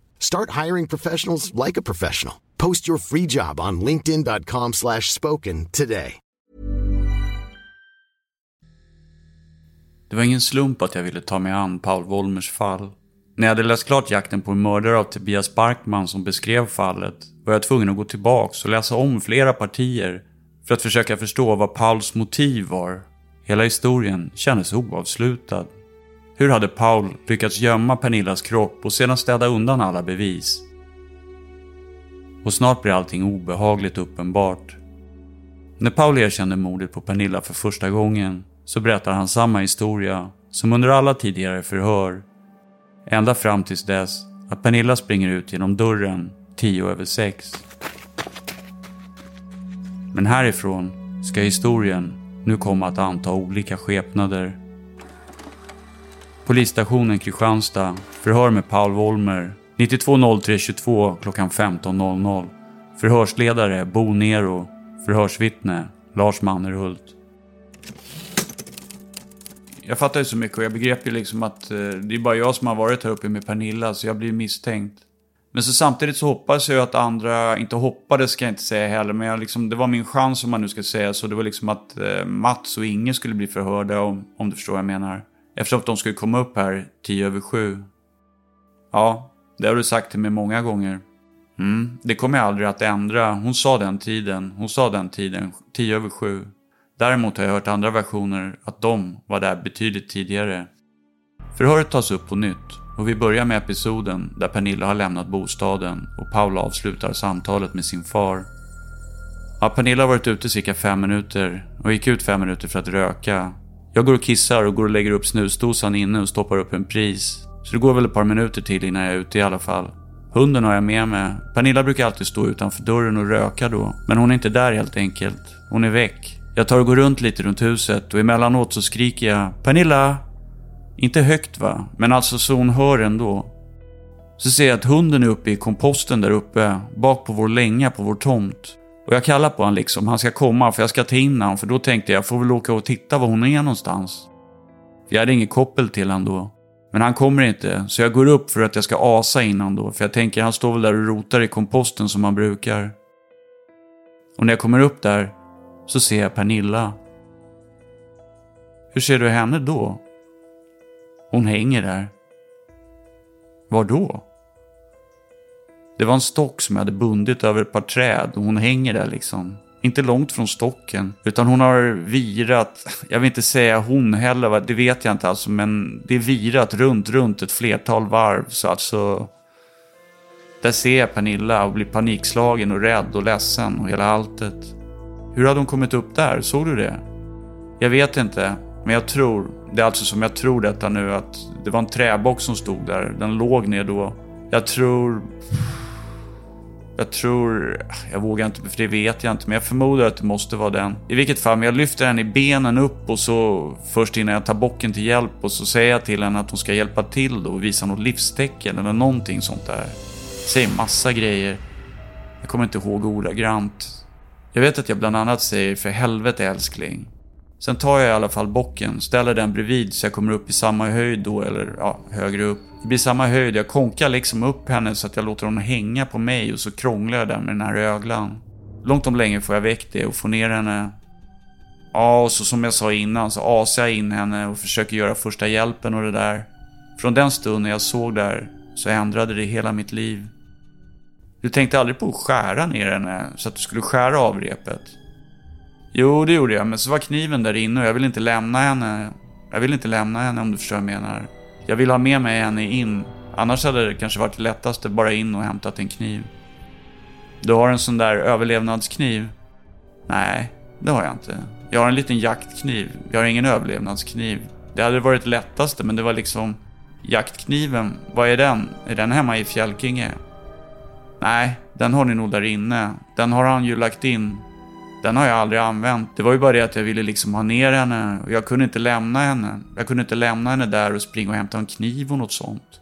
Start hiring professionals like a professional. Post your free job on linkedin.com slash spoken today. Det var ingen slump att jag ville ta mig an Paul Wolmers fall. När jag hade läst klart Jakten på en mördare av Tobias Barkman som beskrev fallet var jag tvungen att gå tillbaks och läsa om flera partier för att försöka förstå vad Pauls motiv var. Hela historien kändes oavslutad. Hur hade Paul lyckats gömma Pernillas kropp och sedan städa undan alla bevis? Och snart blir allting obehagligt uppenbart. När Paul erkänner mordet på Pernilla för första gången så berättar han samma historia som under alla tidigare förhör. Ända fram tills dess att Pernilla springer ut genom dörren tio över sex. Men härifrån ska historien nu komma att anta olika skepnader. Polisstationen Kristianstad. Förhör med Paul Wollmer. 920322 klockan 15.00. Förhörsledare Bo Nero. Förhörsvittne Lars Mannerhult. Jag fattar ju så mycket och jag begrep ju liksom att eh, det är bara jag som har varit här uppe med Pernilla så jag blir misstänkt. Men så samtidigt så hoppas jag att andra, inte hoppades ska jag inte säga heller, men jag liksom, det var min chans om man nu ska säga så. Det var liksom att eh, Mats och Inge skulle bli förhörda om, om du förstår vad jag menar. Eftersom de skulle komma upp här tio över sju. Ja, det har du sagt till mig många gånger. Mm, det kommer jag aldrig att ändra. Hon sa den tiden. Hon sa den tiden, tio över sju. Däremot har jag hört andra versioner att de var där betydligt tidigare. Förhöret tas upp på nytt och vi börjar med episoden där Pernilla har lämnat bostaden och Paul avslutar samtalet med sin far. Ja, Pernilla har varit ute cirka fem minuter och gick ut fem minuter för att röka. Jag går och kissar och går och lägger upp snusdosan inne och stoppar upp en pris. Så det går väl ett par minuter till innan jag är ute i alla fall. Hunden har jag med mig. Pernilla brukar alltid stå utanför dörren och röka då. Men hon är inte där helt enkelt. Hon är väck. Jag tar och går runt lite runt huset och emellanåt så skriker jag Pernilla! Inte högt va, men alltså så hon hör ändå. Så ser jag att hunden är uppe i komposten där uppe, bak på vår länga på vår tomt. Och jag kallar på honom liksom, han ska komma för jag ska ta in honom för då tänkte jag, jag får väl åka och titta var hon är någonstans. För jag hade inget koppel till honom då. Men han kommer inte, så jag går upp för att jag ska asa in honom då, för jag tänker han står väl där och rotar i komposten som han brukar. Och när jag kommer upp där så ser jag Pernilla. Hur ser du henne då? Hon hänger där. Var då? Det var en stock som jag hade bundit över ett par träd och hon hänger där liksom. Inte långt från stocken, utan hon har virat, jag vill inte säga hon heller, det vet jag inte alltså, men det är virat runt, runt ett flertal varv. Så alltså, där ser jag Pernilla och blir panikslagen och rädd och ledsen och hela alltet. Hur hade hon kommit upp där? Såg du det? Jag vet inte, men jag tror, det är alltså som jag tror detta nu, att det var en träbock som stod där. Den låg ner då. Jag tror... Jag tror... Jag vågar inte, för det vet jag inte, men jag förmodar att det måste vara den. I vilket fall, men jag lyfter henne i benen upp och så först innan jag tar bocken till hjälp och så säger jag till henne att hon ska hjälpa till då och visa något livstecken eller någonting sånt där. Säger massa grejer. Jag kommer inte ihåg ordagrant. Jag vet att jag bland annat säger för helvete älskling. Sen tar jag i alla fall bocken, ställer den bredvid så jag kommer upp i samma höjd då, eller ja, högre upp. Det blir samma höjd, jag konkar liksom upp henne så att jag låter honom hänga på mig och så krånglar jag där med den här öglan. Långt om länge får jag väck det och får ner henne. Ja, och så som jag sa innan så asar jag in henne och försöker göra första hjälpen och det där. Från den stunden jag såg där så ändrade det hela mitt liv. Du tänkte aldrig på att skära ner henne så att du skulle skära av repet? Jo, det gjorde jag, men så var kniven där inne och jag vill inte lämna henne. Jag vill inte lämna henne om du förstår vad jag menar. Jag vill ha med mig henne in. Annars hade det kanske varit lättast att bara in och hämtat en kniv. Du har en sån där överlevnadskniv? Nej, det har jag inte. Jag har en liten jaktkniv. Jag har ingen överlevnadskniv. Det hade varit lättaste, men det var liksom... Jaktkniven, vad är den? Är den hemma i Fjällkinge? Nej, den har ni nog där inne. Den har han ju lagt in. Den har jag aldrig använt. Det var ju bara det att jag ville liksom ha ner henne och jag kunde inte lämna henne. Jag kunde inte lämna henne där och springa och hämta en kniv och något sånt.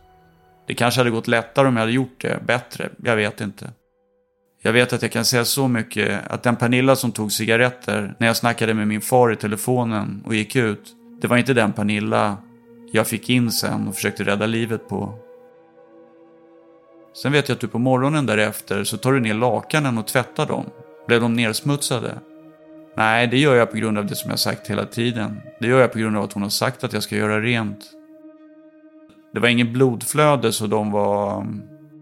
Det kanske hade gått lättare om jag hade gjort det bättre. Jag vet inte. Jag vet att jag kan säga så mycket att den Pernilla som tog cigaretter när jag snackade med min far i telefonen och gick ut. Det var inte den Pernilla jag fick in sen och försökte rädda livet på. Sen vet jag att du på morgonen därefter så tar du ner lakanen och tvättar dem. Blev de nersmutsade? Nej, det gör jag på grund av det som jag sagt hela tiden. Det gör jag på grund av att hon har sagt att jag ska göra rent. Det var inget blodflöde så de var...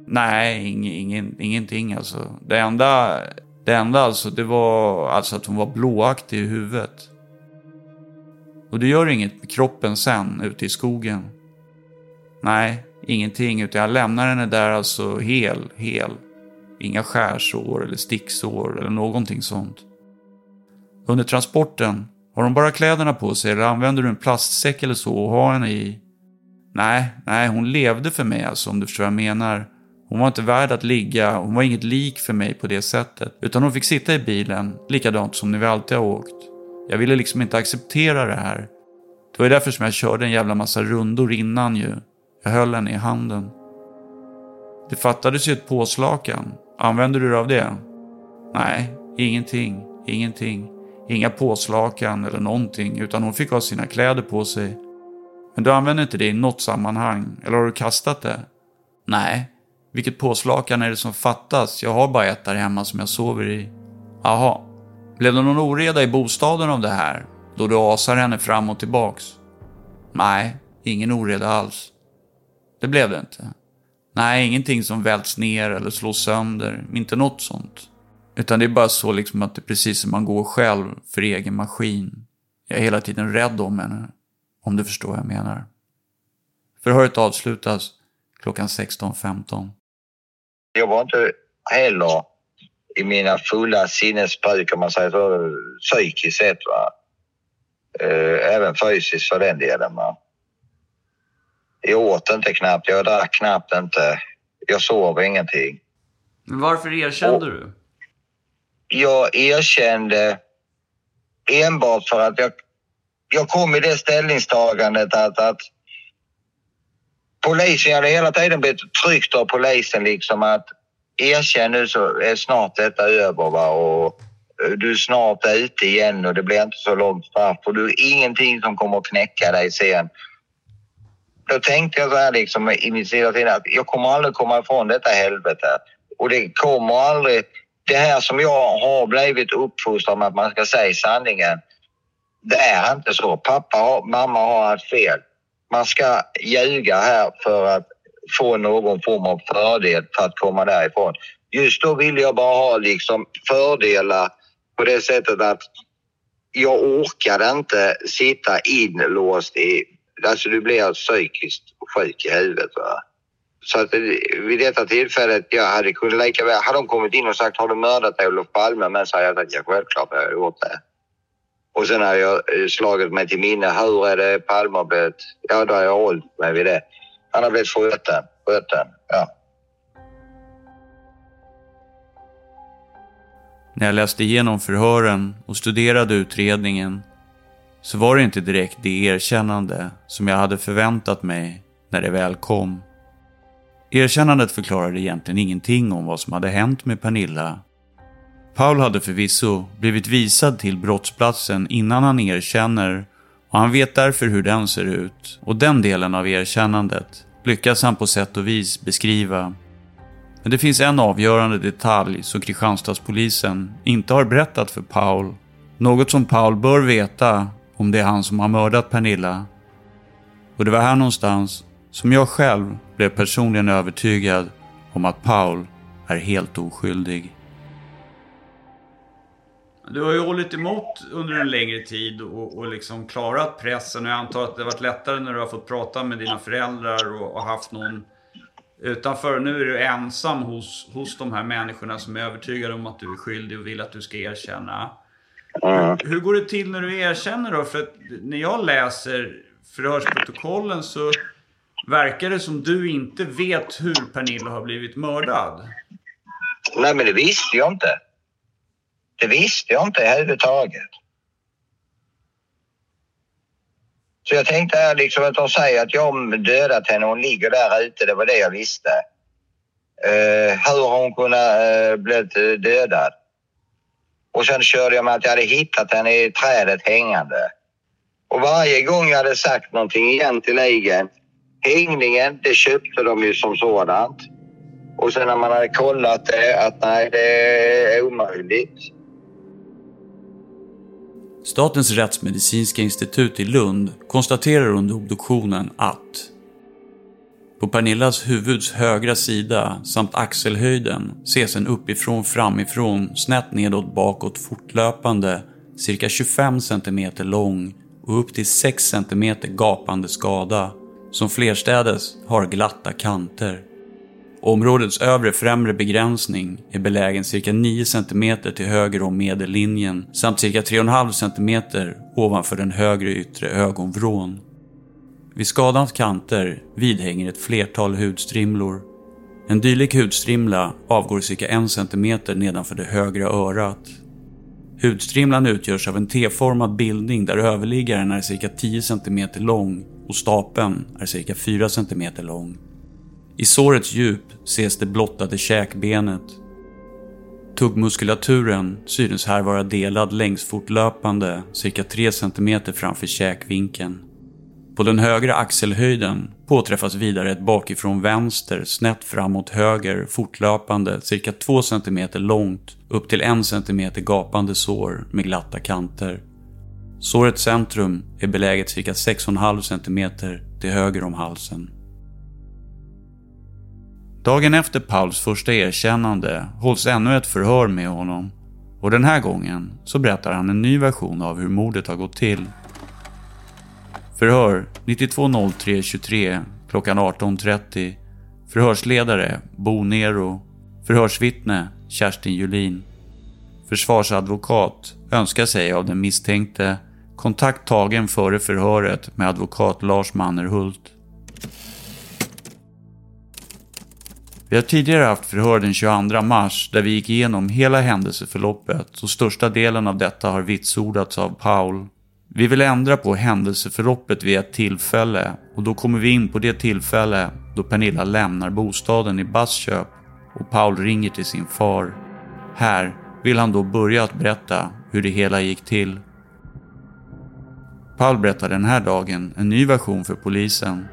Nej, ing, ingen, ingenting alltså. Det enda, det enda alltså, det var alltså att hon var blåaktig i huvudet. Och det gör inget med kroppen sen, ute i skogen. Nej, ingenting, utan jag lämnar henne där alltså hel, hel. Inga skärsår eller sticksår eller någonting sånt. Under transporten, har hon bara kläderna på sig eller använder du en plastsäck eller så och har henne i? Nej, nej, hon levde för mig alltså om du förstår vad jag menar. Hon var inte värd att ligga, hon var inget lik för mig på det sättet. Utan hon fick sitta i bilen, likadant som när vi alltid har åkt. Jag ville liksom inte acceptera det här. Det var ju därför som jag körde en jävla massa rundor innan ju. Jag höll henne i handen. Det fattades ju ett påslakan. Använder du dig av det? Nej, ingenting, ingenting. Inga påslakan eller någonting, utan hon fick ha sina kläder på sig. Men du använder inte det i något sammanhang, eller har du kastat det? Nej. Vilket påslakan är det som fattas? Jag har bara ett där hemma som jag sover i. Jaha. Blev det någon oreda i bostaden av det här? Då du asar henne fram och tillbaks? Nej, ingen oreda alls. Det blev det inte. Nej, ingenting som välts ner eller slås sönder. Inte något sånt. Utan det är bara så liksom att det är precis som man går själv för egen maskin. Jag är hela tiden rädd om henne. Om du förstår vad jag menar. Förhöret avslutas klockan 16.15. Jag var inte heller i mina fulla sinnesbruk om man säger så, psykiskt sett. Va? Eh, även fysiskt för den delen. Va? Jag åt inte knappt, jag drack knappt inte. Jag sov ingenting. Men varför erkände Och du? Jag erkände enbart för att jag, jag kom i det ställningstagandet att, att polisen, jag hade hela tiden blivit tryckt av polisen liksom att erkänn nu så är snart detta över va? och du är snart ute igen och det blir inte så långt straff och du är ingenting som kommer att knäcka dig sen då tänkte jag så här liksom i mitt stilla sinne att jag kommer aldrig komma ifrån detta helvete. Och det kommer aldrig... Det här som jag har blivit uppfostrad med att man ska säga sanningen. Det är inte så. Pappa och mamma har haft fel. Man ska ljuga här för att få någon form av fördel för att komma därifrån. Just då ville jag bara ha liksom fördelar på det sättet att jag orkade inte sitta inlåst i Alltså du blir alltså psykiskt sjuk i huvudet. Va? Så att eh, vid detta tillfället, jag hade kunnat lika väl, hade de kommit in och sagt har du mördat Olof Palme? Men så hade jag sagt ja, självklart har jag gjort det. Och sen har jag eh, slagit mig till minne, hur är det Palme har blivit, ja då har jag hållit mig vid det. Han har blivit skjuten, skjuten, ja. När jag läste igenom förhören och studerade utredningen så var det inte direkt det erkännande som jag hade förväntat mig när det väl kom. Erkännandet förklarade egentligen ingenting om vad som hade hänt med Pernilla. Paul hade förvisso blivit visad till brottsplatsen innan han erkänner och han vet därför hur den ser ut. Och den delen av erkännandet lyckas han på sätt och vis beskriva. Men det finns en avgörande detalj som Kristianstadspolisen inte har berättat för Paul. Något som Paul bör veta om det är han som har mördat Pernilla. Och det var här någonstans som jag själv blev personligen övertygad om att Paul är helt oskyldig. Du har ju hållit emot under en längre tid och, och liksom klarat pressen. Och jag antar att det har varit lättare när du har fått prata med dina föräldrar och, och haft någon utanför. Nu är du ensam hos, hos de här människorna som är övertygade om att du är skyldig och vill att du ska erkänna. Mm. Hur går det till när du erkänner då? För att när jag läser förhörsprotokollen så verkar det som du inte vet hur Pernilla har blivit mördad. Nej, men det visste jag inte. Det visste jag inte överhuvudtaget. Så jag tänkte här liksom att de säger att jag dödat henne, hon ligger där ute, det var det jag visste. Uh, hur har hon kunnat uh, bli dödad? Och sen körde jag med att jag hade hittat henne i trädet hängande. Och varje gång jag hade sagt någonting egentligen, hängningen, det köpte de ju som sådant. Och sen när man hade kollat det, att nej, det är omöjligt. Statens rättsmedicinska institut i Lund konstaterar under obduktionen att på Pernillas huvuds högra sida samt axelhöjden ses en uppifrån framifrån snett nedåt bakåt fortlöpande cirka 25 cm lång och upp till 6 cm gapande skada som flerstädes har glatta kanter. Områdets övre främre begränsning är belägen cirka 9 cm till höger om medellinjen samt cirka 3,5 cm ovanför den högre yttre ögonvrån. Vid skadans kanter vidhänger ett flertal hudstrimlor. En dylik hudstrimla avgår cirka 1 cm nedanför det högra örat. Hudstrimlan utgörs av en T-formad bildning där överliggaren är cirka 10 cm lång och stapeln är cirka 4 cm lång. I sårets djup ses det blottade käkbenet. Tuggmuskulaturen synes här vara delad längs fortlöpande cirka 3 cm framför käkvinkeln. På den högra axelhöjden påträffas vidare ett bakifrån vänster snett framåt höger fortlöpande cirka 2 cm långt upp till 1 cm gapande sår med glatta kanter. Sårets centrum är beläget cirka 6,5 cm till höger om halsen. Dagen efter Pauls första erkännande hålls ännu ett förhör med honom och den här gången så berättar han en ny version av hur mordet har gått till. Förhör 920323 klockan 18.30 Förhörsledare Bo Nero Förhörsvittne Kerstin Julin Försvarsadvokat önskar sig av den misstänkte kontakt tagen före förhöret med advokat Lars Mannerhult. Vi har tidigare haft förhör den 22 mars där vi gick igenom hela händelseförloppet och största delen av detta har vitsordats av Paul. Vi vill ändra på händelseförloppet vid ett tillfälle och då kommer vi in på det tillfälle då Pernilla lämnar bostaden i Bassköp och Paul ringer till sin far. Här vill han då börja att berätta hur det hela gick till. Paul berättar den här dagen en ny version för polisen.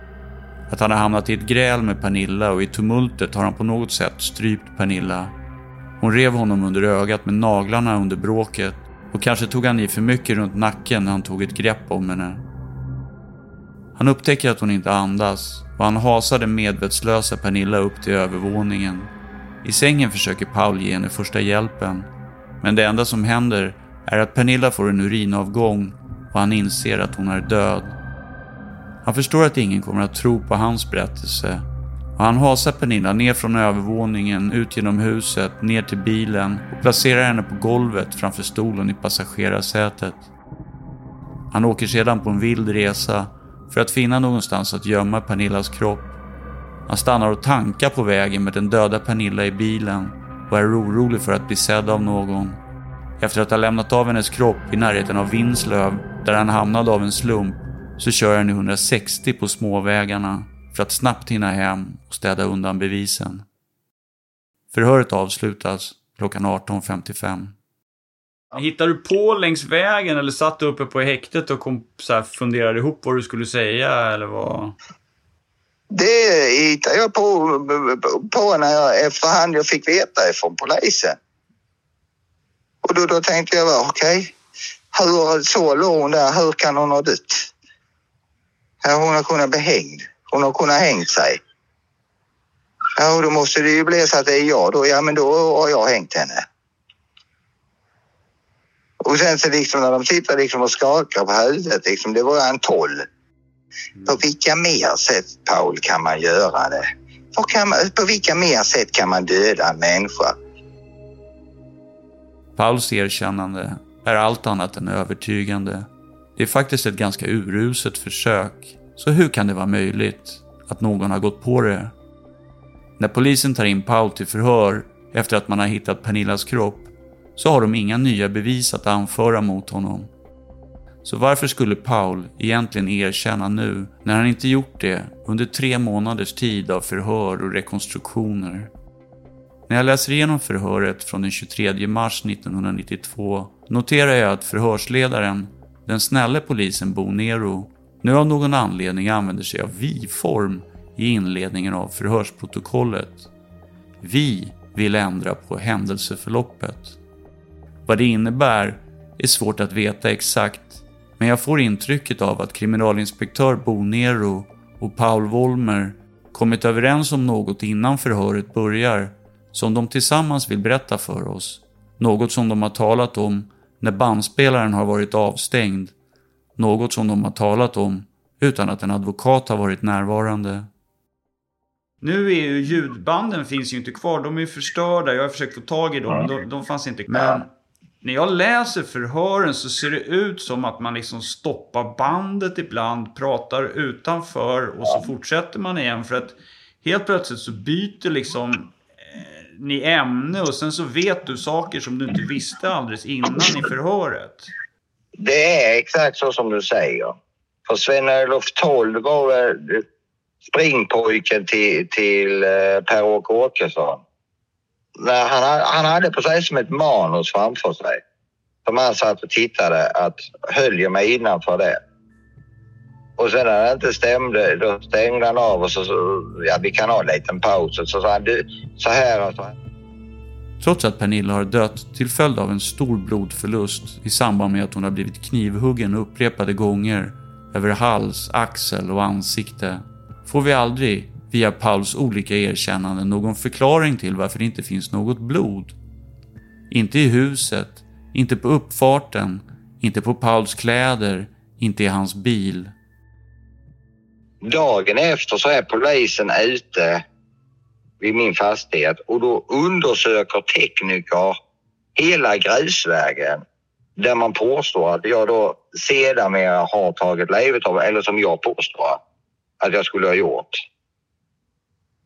Att han har hamnat i ett gräl med Pernilla och i tumultet har han på något sätt strypt Pernilla. Hon rev honom under ögat med naglarna under bråket och kanske tog han i för mycket runt nacken när han tog ett grepp om henne. Han upptäcker att hon inte andas och han hasar den medvetslösa Pernilla upp till övervåningen. I sängen försöker Paul ge henne första hjälpen. Men det enda som händer är att Pernilla får en urinavgång och han inser att hon är död. Han förstår att ingen kommer att tro på hans berättelse han hasar Pernilla ner från övervåningen, ut genom huset, ner till bilen och placerar henne på golvet framför stolen i passagerarsätet. Han åker sedan på en vild resa för att finna någonstans att gömma Pernillas kropp. Han stannar och tankar på vägen med den döda Pernilla i bilen och är orolig för att bli sedd av någon. Efter att ha lämnat av hennes kropp i närheten av Vinslöv, där han hamnade av en slump, så kör han i 160 på småvägarna för att snabbt hinna hem och städa undan bevisen. Förhöret avslutas klockan 18.55. Hittade du på längs vägen eller satt du uppe på häktet och kom, så här, funderade ihop vad du skulle säga eller vad? Det hittade jag på, på när jag efterhand jag fick veta ifrån polisen. Och då, då tänkte jag, okej, okay, hur så låg hon där, hur kan hon ha dött? hon har kunnat bli hängd. Hon har kunnat hängt sig. Ja, och då måste det ju bli så att det är jag då. Ja, men då har jag hängt henne. Och sen så liksom när de sitter liksom och skakar på huvudet, liksom, det var en tolv. På vilka mer sätt, Paul, kan man göra det? Man, på vilka mer sätt kan man döda en människa? Pauls erkännande är allt annat än övertygande. Det är faktiskt ett ganska uruset försök. Så hur kan det vara möjligt att någon har gått på det? När polisen tar in Paul till förhör efter att man har hittat Pernillas kropp så har de inga nya bevis att anföra mot honom. Så varför skulle Paul egentligen erkänna nu när han inte gjort det under tre månaders tid av förhör och rekonstruktioner? När jag läser igenom förhöret från den 23 mars 1992 noterar jag att förhörsledaren, den snälle polisen Bo Nero, nu av någon anledning använder sig av vi-form i inledningen av förhörsprotokollet. Vi vill ändra på händelseförloppet. Vad det innebär är svårt att veta exakt, men jag får intrycket av att kriminalinspektör Bo Nero och Paul Wollmer kommit överens om något innan förhöret börjar som de tillsammans vill berätta för oss. Något som de har talat om när bandspelaren har varit avstängd. Något som de har talat om utan att en advokat har varit närvarande. Nu är ju ljudbanden finns ju inte kvar. De är ju förstörda. Jag har försökt få tag i dem. De, de fanns inte kvar. Men när jag läser förhören så ser det ut som att man liksom stoppar bandet ibland, pratar utanför och så fortsätter man igen. För att helt plötsligt så byter liksom eh, ni ämne och sen så vet du saker som du inte visste alldeles innan i förhöret. Det är exakt så som du säger. För Sven-Olof Toll var springpojken till, till eh, Per-Åke Åkesson. Han, han hade precis som ett manus framför sig. Som han satt och tittade att höll jag mig innanför det. Och sen när det inte stämde, då stängde han av och så, så ja vi kan ha en liten paus. Och så sa han, du, så här och så här. Trots att Pernilla har dött till följd av en stor blodförlust i samband med att hon har blivit knivhuggen upprepade gånger över hals, axel och ansikte får vi aldrig, via Pauls olika erkännanden, någon förklaring till varför det inte finns något blod. Inte i huset, inte på uppfarten, inte på Pauls kläder, inte i hans bil. Dagen efter så är polisen ute vid min fastighet och då undersöker tekniker hela grusvägen där man påstår att jag då sedermera har tagit livet av eller som jag påstår att jag skulle ha gjort.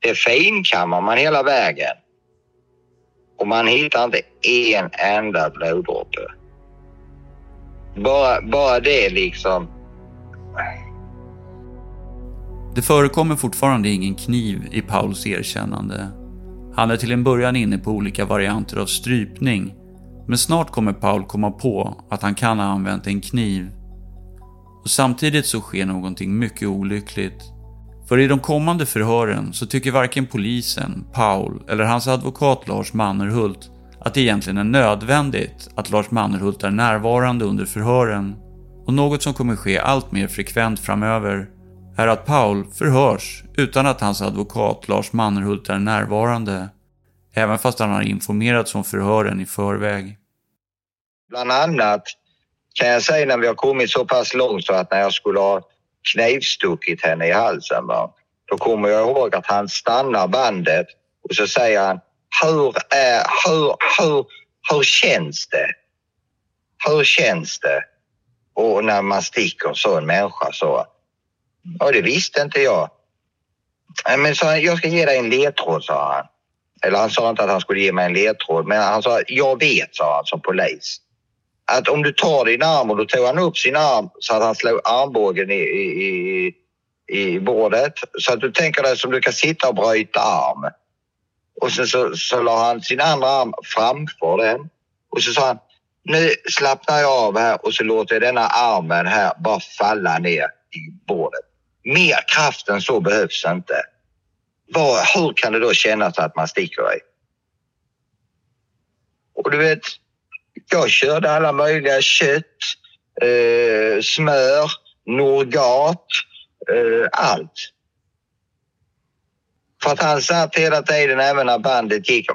Det finkammar man hela vägen. Och man hittar inte en enda bloddroppe. Bara, bara det liksom. Det förekommer fortfarande ingen kniv i Pauls erkännande. Han är till en början inne på olika varianter av strypning men snart kommer Paul komma på att han kan ha använt en kniv. Och samtidigt så sker någonting mycket olyckligt. För i de kommande förhören så tycker varken polisen, Paul eller hans advokat Lars Mannerhult att det egentligen är nödvändigt att Lars Mannerhult är närvarande under förhören. Och något som kommer ske allt mer frekvent framöver är att Paul förhörs utan att hans advokat Lars Mannerhult är närvarande. Även fast han har informerats om förhören i förväg. Bland annat kan jag säga när vi har kommit så pass långt så att när jag skulle ha knivstuckit henne i halsen. Va? Då kommer jag ihåg att han stannar bandet och så säger han hur, är, hur, hur, hur känns det? Hur känns det? Och när man sticker så en människa så. Ja det visste inte jag. Äh, men så jag ska ge dig en ledtråd, sa han. Eller han sa inte att han skulle ge mig en ledtråd, men han sa jag vet, sa han som polis att om du tar din arm och då tog han upp sin arm så att han slog armbågen i, i, i bordet. Så att du tänker dig som du kan sitta och bryta arm. Och sen så, så la han sin andra arm framför den. Och så sa han, nu slappnar jag av här och så låter jag denna armen här bara falla ner i bordet. Mer kraft än så behövs inte. Var, hur kan det då kännas att man sticker dig? Och du vet, jag körde alla möjliga kött, eh, smör, Norgat, eh, allt. För att han satt hela tiden även när bandet gick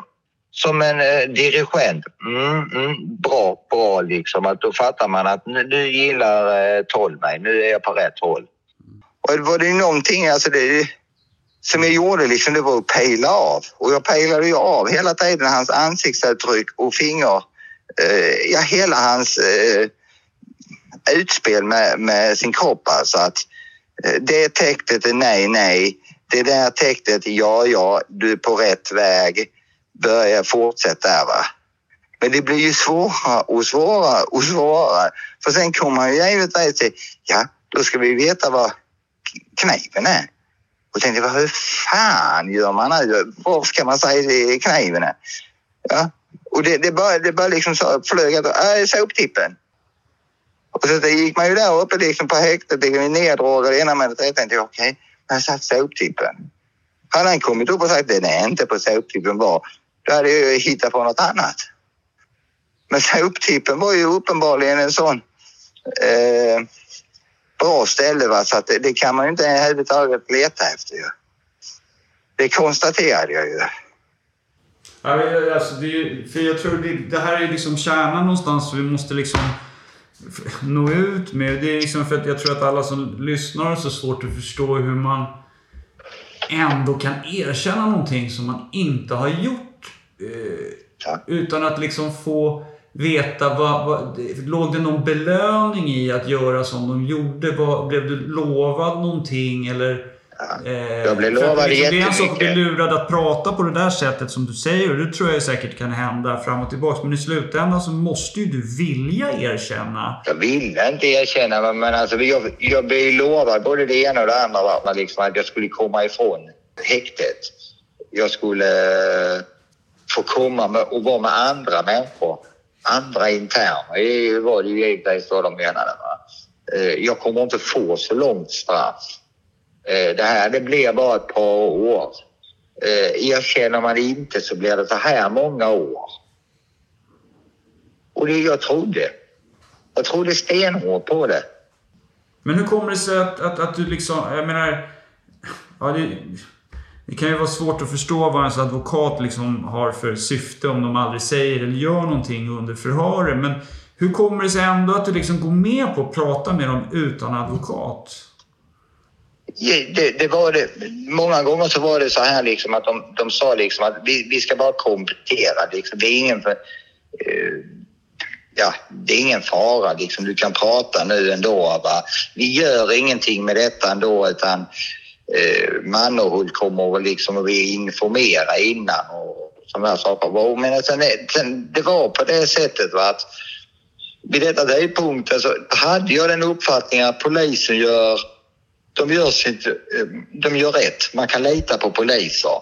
som en eh, dirigent. Mm, mm, bra, bra liksom. Att då fattar man att nu, nu gillar eh, Toll mig. Nu är jag på rätt håll. Och var det någonting alltså det, som jag gjorde liksom, det var att pejla av. Och jag pejlade ju av hela tiden hans ansiktsuttryck och finger. Eh, ja, hela hans eh, utspel med, med sin kropp. Alltså att eh, det tecknet är nej, nej. Det där tecknet, ja, ja, du är på rätt väg. Börja fortsätta där va. Men det blir ju svårare och svårare och svårare. För sen kommer man ju givetvis till, ja, då ska vi veta vad kniven är. Och tänkte, jag, hur fan gör man nu? Var ska man säga kniven är? Ja. Och det, det bara, det bara liksom så flög att, äh, soptippen. Och så gick man ju där uppe liksom på häktet, blev det ena med det. tredje. tänkte, okej, okay, jag satt soptippen. Hade han kommit upp och sagt den är inte på soptippen var, då hade jag hittat på något annat. Men soptippen var ju uppenbarligen en sån eh, bra ställe va? så att det, det kan man ju inte överhuvudtaget leta efter ju. Det konstaterade jag ju. Ja, alltså det, för jag tror det, det här är liksom kärnan någonstans vi måste liksom nå ut med. Det är liksom för att jag tror att alla som lyssnar har så svårt att förstå hur man ändå kan erkänna någonting som man inte har gjort. Eh, utan att liksom få veta, vad, vad, låg det någon belöning i att göra som de gjorde? Vad, blev du lovad någonting eller? Ja, jag blev lovad liksom, Det är en sak att bli lurad att prata på det där sättet som du säger och det tror jag säkert kan hända fram och tillbaka. Men i slutändan så måste ju du vilja erkänna. Jag ville inte erkänna men alltså jag, jag blev lovad både det ena och det andra. Va? Liksom att jag skulle komma ifrån häktet. Jag skulle eh, få komma med, och vara med andra människor andra interner. Det var det ju givetvis vad de menade. Va? Eh, jag kommer inte få så långt straff. Eh, det här det blir bara ett par år. Eh, erkänner man det inte så blir det så här många år. Och det jag trodde. Jag trodde stenhårt på det. Men hur kommer det sig att, att, att du liksom, jag menar... Ja, det, det kan ju vara svårt att förstå vad ens advokat liksom har för syfte om de aldrig säger eller gör någonting under förhören. Men hur kommer det sig ändå att du liksom går med på att prata med dem utan advokat? Det, det, var det. Många gånger så var det så här liksom att de, de sa liksom att vi, vi ska bara komplettera. Liksom. Det är ingen för, uh, ja, det är ingen fara liksom. Du kan prata nu ändå. Va? Vi gör ingenting med detta ändå utan eh, Mannerhult kommer väl liksom att informera innan och sådana här saker. Men sen, sen, det var på det sättet va, att vid detta tidpunkten så hade jag den uppfattningen att polisen gör, de gör, sitt, eh, de gör rätt. Man kan lita på poliser.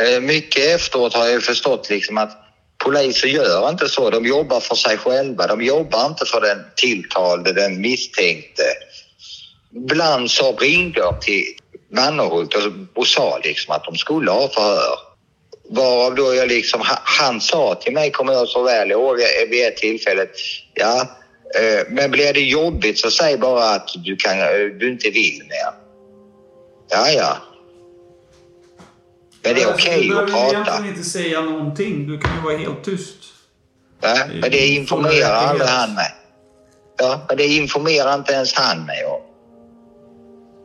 Eh, mycket efteråt har jag förstått liksom att poliser gör inte så. De jobbar för sig själva. De jobbar inte för den tilltalade, den misstänkte. Ibland så ringde till Mannerhult och, och sa liksom att de skulle ha förhör. Varav då jag liksom, han sa till mig, kommer jag så väl ihåg vid ett tillfälle, ja, eh, men blir det jobbigt så säg bara att du, kan, du inte vill mer. Ja, ja. Men det är okej okay att prata. Du behöver egentligen inte säga någonting. Du kan ju vara helt tyst. Ja, men det informerar aldrig han mig. Ja, men det informerar inte ens han mig om.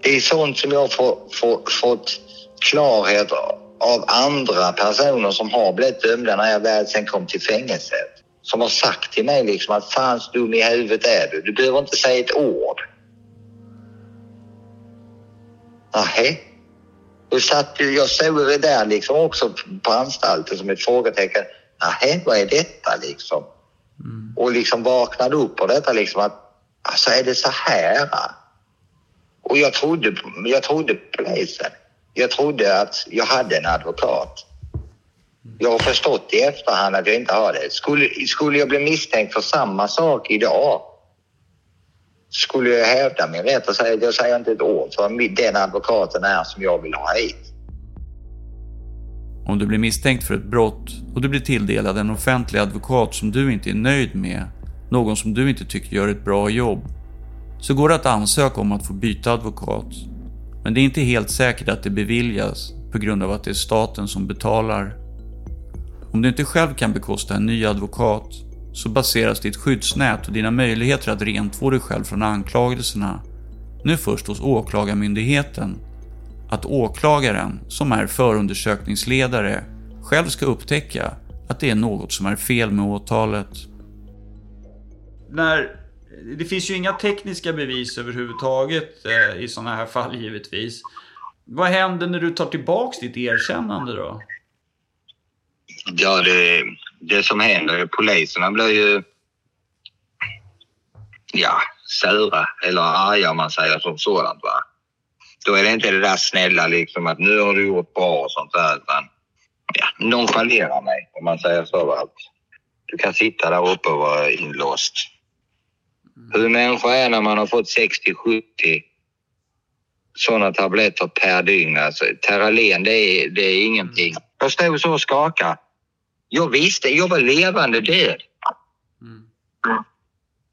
Det är sånt som jag får, får, fått klarhet av andra personer som har blivit dömda när jag väl sen kom till fängelset. Som har sagt till mig liksom att fan dum i huvudet är du. Du behöver inte säga ett ord. Nej. Och satt, jag såg det där liksom också på anstalten som ett frågetecken. Nej, vad är detta liksom? Mm. Och liksom vaknade upp på detta liksom att alltså är det så här? Och jag trodde, jag trodde på polisen. Jag trodde att jag hade en advokat. Jag har förstått i efterhand att jag inte har det. Skulle, skulle jag bli misstänkt för samma sak idag skulle jag hävda min rätt och säga att jag säger inte ett ord för den advokaten är som jag vill ha hit. Om du blir misstänkt för ett brott och du blir tilldelad en offentlig advokat som du inte är nöjd med, någon som du inte tycker gör ett bra jobb, så går det att ansöka om att få byta advokat. Men det är inte helt säkert att det beviljas på grund av att det är staten som betalar. Om du inte själv kan bekosta en ny advokat så baseras ditt skyddsnät och dina möjligheter att rentvå dig själv från anklagelserna nu först hos Åklagarmyndigheten. Att åklagaren, som är förundersökningsledare, själv ska upptäcka att det är något som är fel med åtalet. När, det finns ju inga tekniska bevis överhuvudtaget eh, i sådana här fall givetvis. Vad händer när du tar tillbaks ditt erkännande då? Ja, det, det som händer är poliserna blir ju ja, sura eller arga om man säger som sådant. Va? Då är det inte det där snälla liksom att nu har du gjort bra och sånt där utan ja, nonchalerar mig om man säger så. Va? Du kan sitta där uppe och vara inlåst. Hur människa är när man har fått 60-70 sådana tabletter per dygn. Alltså, Terralen, det är, det är ingenting. Jag stod så och skakade. Jag visste, jag var levande död. Mm.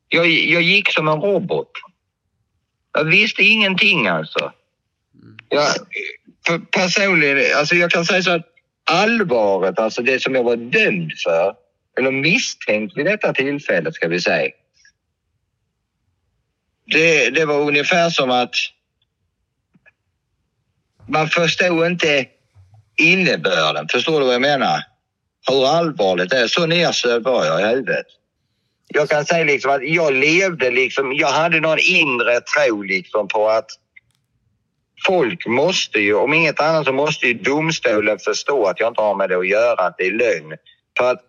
Jag, jag gick som en robot. Jag visste ingenting alltså. Jag, för personligen, alltså jag kan säga så att allvaret, alltså det som jag var dömd för, eller misstänkt vid detta tillfälle ska vi säga. Det, det var ungefär som att man förstod inte innebörden. Förstår du vad jag menar? hur allvarligt det är. Så nersövd var jag i huvudet. Jag kan säga liksom att jag levde liksom, jag hade någon inre tro liksom på att folk måste ju, om inget annat så måste ju domstolen förstå att jag inte har med det att göra, att det är lögn. För att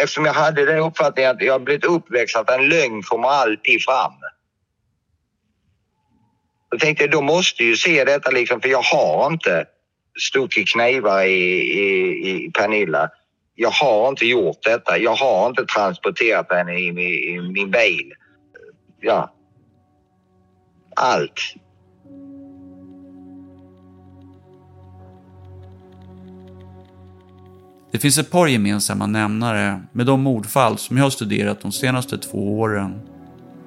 eftersom jag hade den uppfattningen att jag blivit uppväxt att en lögn kommer alltid fram. Då tänkte jag, då måste ju se detta liksom, för jag har inte stuckit knivar i, i, i Pernilla jag har inte gjort detta. Jag har inte transporterat henne i, i, i min bil. Ja. Allt. Det finns ett par gemensamma nämnare med de mordfall som jag har studerat de senaste två åren.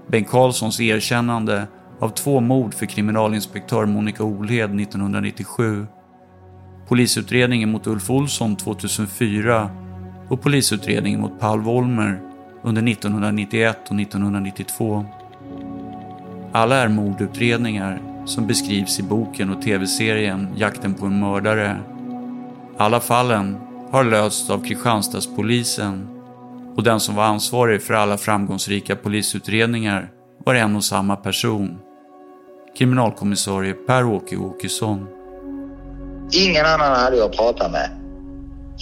Bengt Karlssons erkännande av två mord för kriminalinspektör Monica Olhed 1997 polisutredningen mot Ulf Olsson 2004 och polisutredningen mot Paul Wollmer under 1991 och 1992. Alla är mordutredningar som beskrivs i boken och tv-serien Jakten på en mördare. Alla fallen har lösts av Kristianstadspolisen och den som var ansvarig för alla framgångsrika polisutredningar var en och samma person. Kriminalkommissarie Per-Åke Åkesson. Ingen annan hade jag pratat med.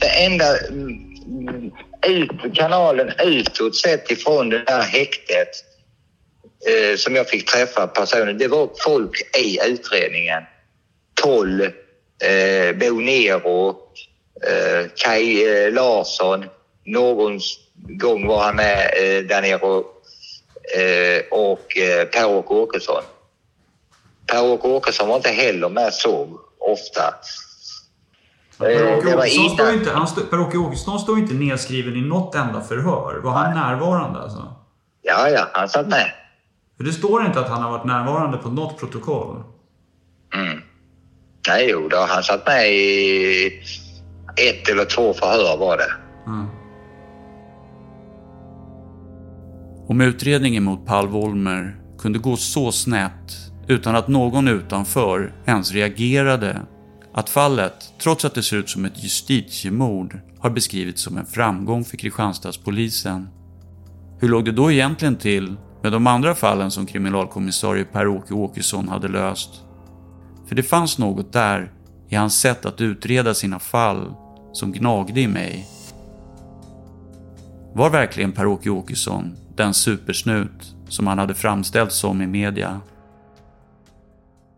Det enda mm, mm, ut, kanalen utåt sett ifrån det där häktet eh, som jag fick träffa personer, det var folk i utredningen. Toll, eh, Bo Nero, eh, Kaj eh, Larsson. Någon gång var han med eh, där nere och och eh, Per-Åke Åkesson. Per-Åke Åkesson var inte heller med så ofta. Per-Åke Åkesson står inte nedskriven i något enda förhör. Var han närvarande alltså? Ja, ja, han satt med. För det står inte att han har varit närvarande på något protokoll? Mm. Nej, jo då, han satt med i ett eller två förhör var det. Mm. Om utredningen mot Paul Wollmer kunde gå så snett utan att någon utanför ens reagerade att fallet, trots att det ser ut som ett justitiemord, har beskrivits som en framgång för Kristianstadspolisen. Hur låg det då egentligen till med de andra fallen som kriminalkommissarie Per-Åke Åkesson hade löst? För det fanns något där i hans sätt att utreda sina fall som gnagde i mig. Var verkligen Per-Åke Åkesson den supersnut som han hade framställts som i media?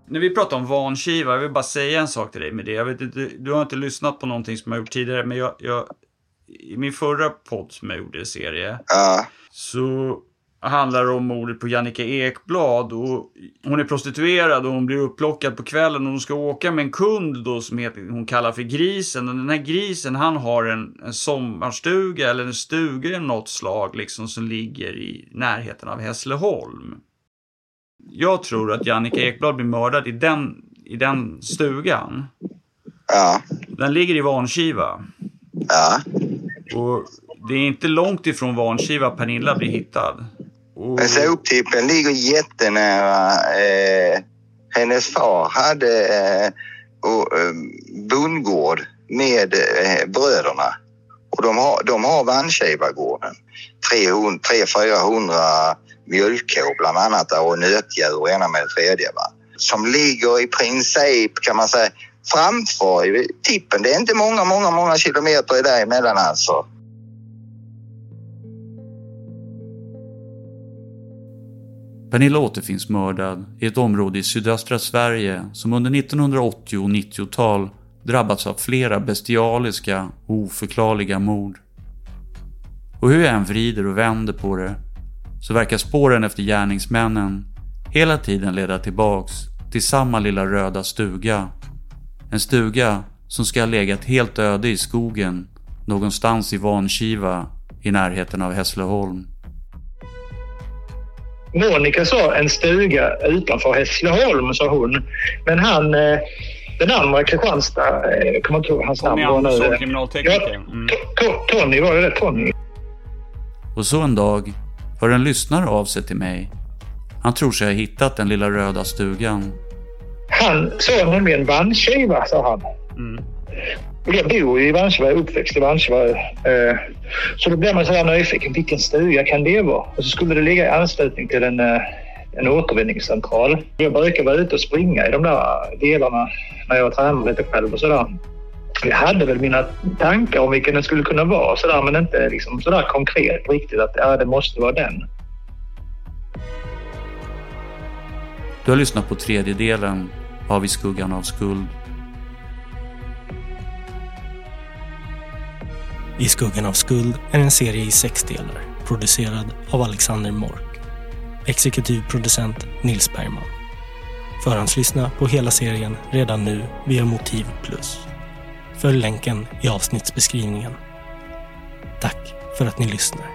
När vi pratar om vanskiva, jag vill bara säga en sak till dig med det. Jag vet inte, du har inte lyssnat på någonting som jag gjort tidigare, men jag, jag i min förra podd som jag gjorde i serie, Ja. så handlar om mordet på Jannica Ekblad. Och hon är prostituerad och hon blir upplockad på kvällen och hon ska åka med en kund då som heter, hon kallar för Grisen. Och den här grisen han har en, en sommarstuga eller en stuga av något slag liksom som ligger i närheten av Hässleholm. Jag tror att Jannica Ekblad blir mördad i den, i den stugan. Ja. Den ligger i Vanskiva. Ja. Och det är inte långt ifrån Vanskiva Pernilla blir hittad. Mm. Alltså, Men soptippen ligger jättenära. Eh, hennes far hade eh, och, eh, bondgård med eh, bröderna. Och de har, de har Vannkivagården. 300-400 mjölkkor bland annat och nötdjur och ena med det tredje. Va? Som ligger i princip kan man säga framför tippen. Det är inte många, många, många kilometer däremellan alltså. Pernilla återfinns mördad i ett område i sydöstra Sverige som under 1980 och 90-tal drabbats av flera bestialiska och oförklarliga mord. Och hur jag än vrider och vänder på det så verkar spåren efter gärningsmännen hela tiden leda tillbaks till samma lilla röda stuga. En stuga som ska ha legat helt öde i skogen någonstans i Vankiva i närheten av Hässleholm. Monica sa en stuga utanför Hässleholm, sa hon. Men han, eh, den andra Kristianstad, eh, kommer inte ihåg hans namn. Tommy var nu. Andersson, Ja, kriminaltekniker. Mm. To- Tony, var det det? Tony? Och så en dag hör en lyssnare av sig till mig. Han tror sig ha hittat den lilla röda stugan. Han sa nämligen Vanskiva, sa han. Mm. Jag bor ju i Vansva, är uppväxt i Vansva. Eh, så då blir man så här nyfiken. Vilken stuga kan det vara? Och så skulle det ligga i anslutning till en, eh, en återvinningscentral. Jag brukar vara ute och springa i de där delarna när jag tränar lite själv och sådär. Jag hade väl mina tankar om vilken den skulle kunna vara sådär, men inte liksom sådär konkret riktigt att ja, det måste vara den. Du har lyssnat på tredje delen av I skuggan av skuld. I skuggan av skuld är en serie i sex delar, producerad av Alexander Mork. Exekutiv producent Nils Bergman. Förhandslyssna på hela serien redan nu via Motiv Plus. Följ länken i avsnittsbeskrivningen. Tack för att ni lyssnar.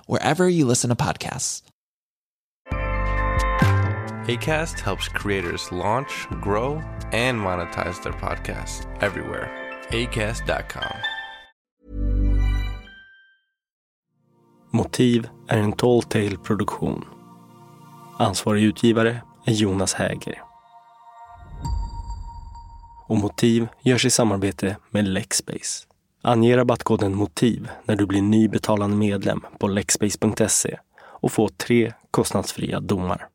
wherever you listen to podcasts. ACAST helps creators launch, grow, and monetize their podcasts everywhere. ACAST.com. Motiv är en Tall Tale-produktion. Ansvarig utgivare är Jonas Häger. Och Motiv görs i samarbete med Lexbase. Ange rabattkoden MOTIV när du blir ny betalande medlem på lexbase.se och få tre kostnadsfria domar.